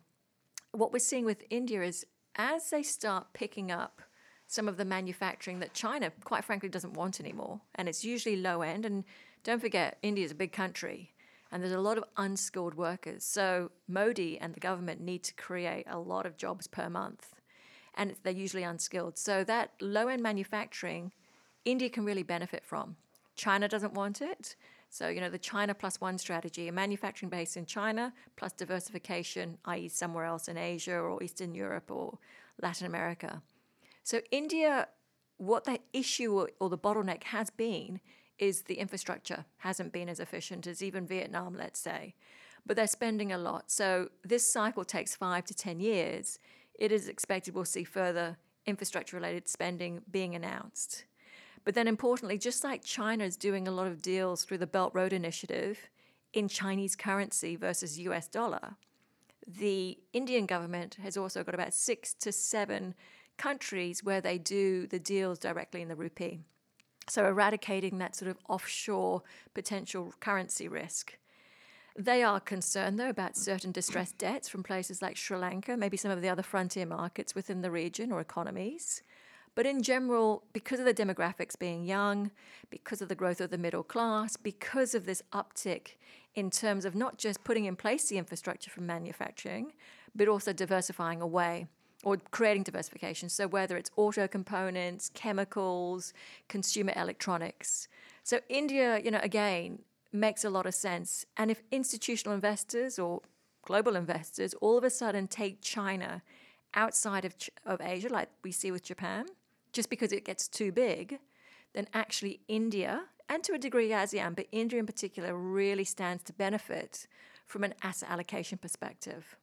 Speaker 3: what we're seeing with India is as they start picking up some of the manufacturing that China, quite frankly, doesn't want anymore, and it's usually low end. And don't forget, India is a big country, and there's a lot of unskilled workers. So Modi and the government need to create a lot of jobs per month, and they're usually unskilled. So that low end manufacturing, India can really benefit from. China doesn't want it. So, you know, the China plus one strategy, a manufacturing base in China plus diversification, i.e., somewhere else in Asia or Eastern Europe or Latin America. So, India, what the issue or the bottleneck has been is the infrastructure hasn't been as efficient as even Vietnam, let's say. But they're spending a lot. So, this cycle takes five to 10 years. It is expected we'll see further infrastructure related spending being announced. But then importantly, just like China is doing a lot of deals through the Belt Road Initiative in Chinese currency versus US dollar, the Indian government has also got about six to seven countries where they do the deals directly in the rupee. So eradicating that sort of offshore potential currency risk. They are concerned, though, about certain distressed debts from places like Sri Lanka, maybe some of the other frontier markets within the region or economies. But in general, because of the demographics being young, because of the growth of the middle class, because of this uptick in terms of not just putting in place the infrastructure for manufacturing, but also diversifying away or creating diversification. So whether it's auto components, chemicals, consumer electronics. So India, you know, again, makes a lot of sense. And if institutional investors or global investors all of a sudden take China outside of, of Asia, like we see with Japan, just because it gets too big, then actually India, and to a degree ASEAN, but India in particular, really stands to benefit from an asset allocation perspective.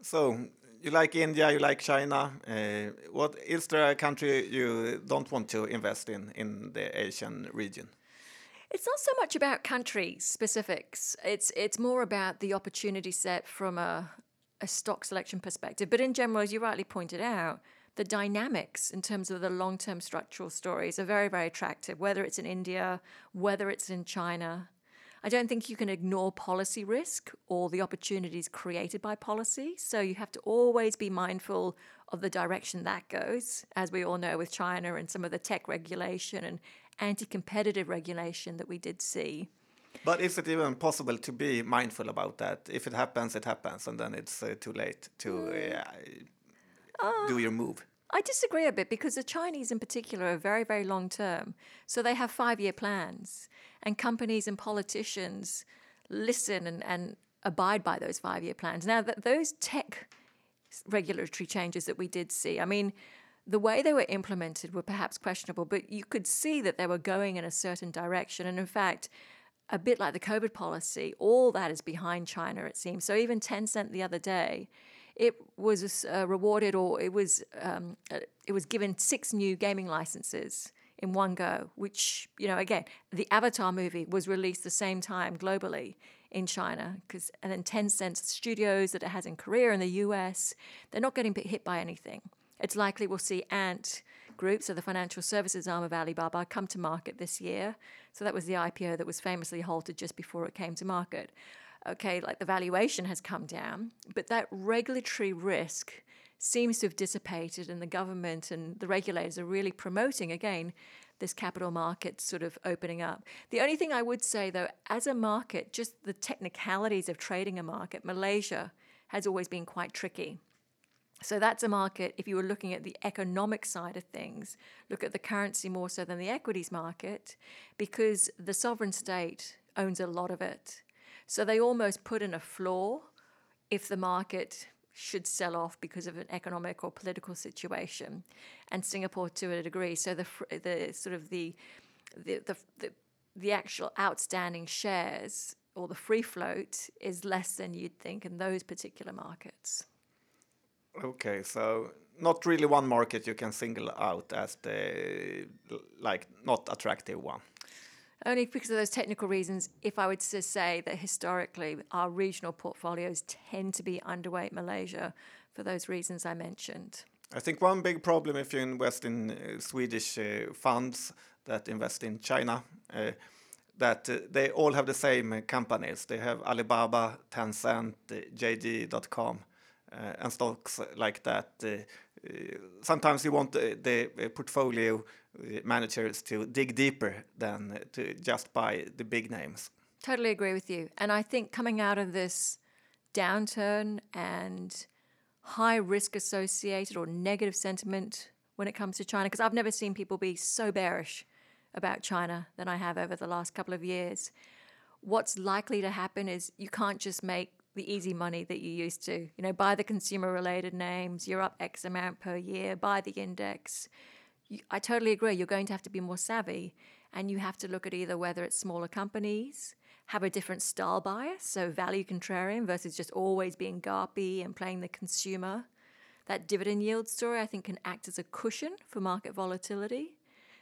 Speaker 2: So you like India, you like China. Uh, what is there a country you don't want to invest in in the Asian region?
Speaker 3: It's not so much about country specifics. It's it's more about the opportunity set from a a stock selection perspective. But in general, as you rightly pointed out, the dynamics in terms of the long term structural stories are very, very attractive, whether it's in India, whether it's in China. I don't think you can ignore policy risk or the opportunities created by policy. So you have to always be mindful of the direction that goes, as we all know with China and some of the tech regulation and anti competitive regulation that we did see.
Speaker 2: But is it even possible to be mindful about that? If it happens, it happens, and then it's uh, too late to uh, uh, do your move.
Speaker 3: I disagree a bit because the Chinese, in particular, are very, very long term. So they have five year plans, and companies and politicians listen and, and abide by those five year plans. Now, th- those tech regulatory changes that we did see, I mean, the way they were implemented were perhaps questionable, but you could see that they were going in a certain direction. And in fact, a bit like the COVID policy, all that is behind China, it seems. So even Tencent the other day, it was uh, rewarded or it was um, uh, it was given six new gaming licenses in one go. Which you know, again, the Avatar movie was released the same time globally in China, because and then Tencent studios that it has in Korea and the US, they're not getting hit by anything. It's likely we'll see Ant Group, so the financial services arm of Alibaba, come to market this year. So that was the IPO that was famously halted just before it came to market. Okay, like the valuation has come down, but that regulatory risk seems to have dissipated, and the government and the regulators are really promoting again this capital market sort of opening up. The only thing I would say, though, as a market, just the technicalities of trading a market, Malaysia has always been quite tricky. So that's a market, if you were looking at the economic side of things, look at the currency more so than the equities market, because the sovereign state owns a lot of it. So they almost put in a floor if the market should sell off because of an economic or political situation, and Singapore to a degree. So the the sort of the the the, the, the actual outstanding shares or the free float is less than you'd think in those particular markets.
Speaker 2: Okay, so not really one market you can single out as the like not attractive one.
Speaker 3: Only because of those technical reasons. If I would to say that historically our regional portfolios tend to be underweight Malaysia for those reasons I mentioned.
Speaker 2: I think one big problem if you invest in uh, Swedish uh, funds that invest in China, uh, that uh, they all have the same companies. They have Alibaba, Tencent, uh, JD.com uh, and stocks like that. Sometimes you want the, the portfolio managers to dig deeper than to just buy the big names.
Speaker 3: Totally agree with you. And I think coming out of this downturn and high risk associated or negative sentiment when it comes to China, because I've never seen people be so bearish about China than I have over the last couple of years. What's likely to happen is you can't just make the easy money that you used to. You know, buy the consumer related names, you're up X amount per year, buy the index. I totally agree. You're going to have to be more savvy and you have to look at either whether it's smaller companies, have a different style bias, so value contrarian versus just always being garpy and playing the consumer. That dividend yield story, I think, can act as a cushion for market volatility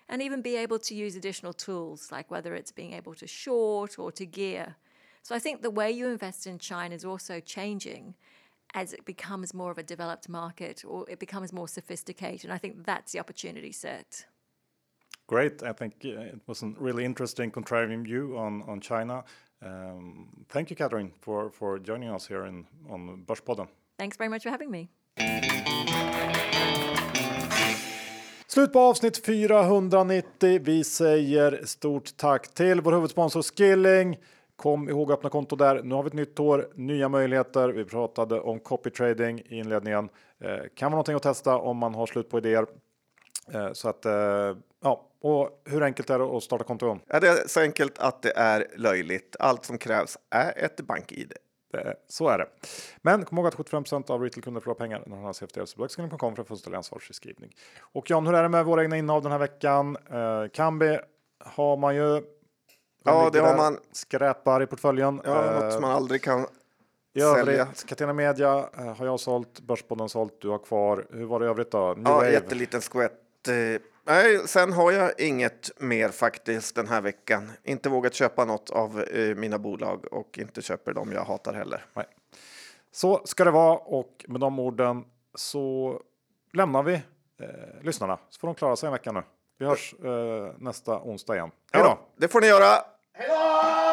Speaker 3: and even be able to use additional tools like whether it's being able to short or to gear so I think the way you invest in China is also changing as it becomes more of a developed market or it becomes more sophisticated. And I think that's the opportunity set.
Speaker 1: Great. I think it was a really interesting contrarian view on, on China. Um, thank you, Catherine, for, for joining us here in, on Börspodden.
Speaker 3: Thanks very much for having me.
Speaker 1: Slut på avsnitt 490. Vi säger stort tack till vår huvudsponsor Skilling. Kom ihåg att öppna konto där. Nu har vi ett nytt år, nya möjligheter. Vi pratade om copy trading i inledningen. Eh, kan vara någonting att testa om man har slut på idéer. Eh, så att eh, ja, och hur enkelt är det att starta konto?
Speaker 2: Ja, det är så enkelt att det är löjligt. Allt som krävs är ett bank-id.
Speaker 1: Så är det. Men kom ihåg att 75 av retailkunder förlorar pengar när han har CFD. Så Blackskin.com för fullständig ansvarsfriskrivning. Och John, hur är det med våra egna innehav den här veckan? Eh, Kambi har man ju.
Speaker 2: Ja, det har man.
Speaker 1: Skräpar i portföljen.
Speaker 2: Ja,
Speaker 1: Eh,
Speaker 2: något man aldrig kan
Speaker 1: I
Speaker 2: sälja.
Speaker 1: övrigt, Catena Media eh, har jag sålt, Börspodden sålt, du har kvar. Hur var det i övrigt då? New
Speaker 2: Ja,
Speaker 1: Wave?
Speaker 2: jätteliten skvätt. Eh, Nej, sen har jag inget mer faktiskt den här veckan. Inte vågat köpa något av eh, mina bolag och inte köper dem jag hatar heller.
Speaker 1: Nej. Så ska det vara och med de orden så lämnar vi eh, lyssnarna så får de klara sig en vecka nu. Vi hörs eh, nästa onsdag igen. Hej då!
Speaker 2: Ja, det får ni göra.
Speaker 1: Hello!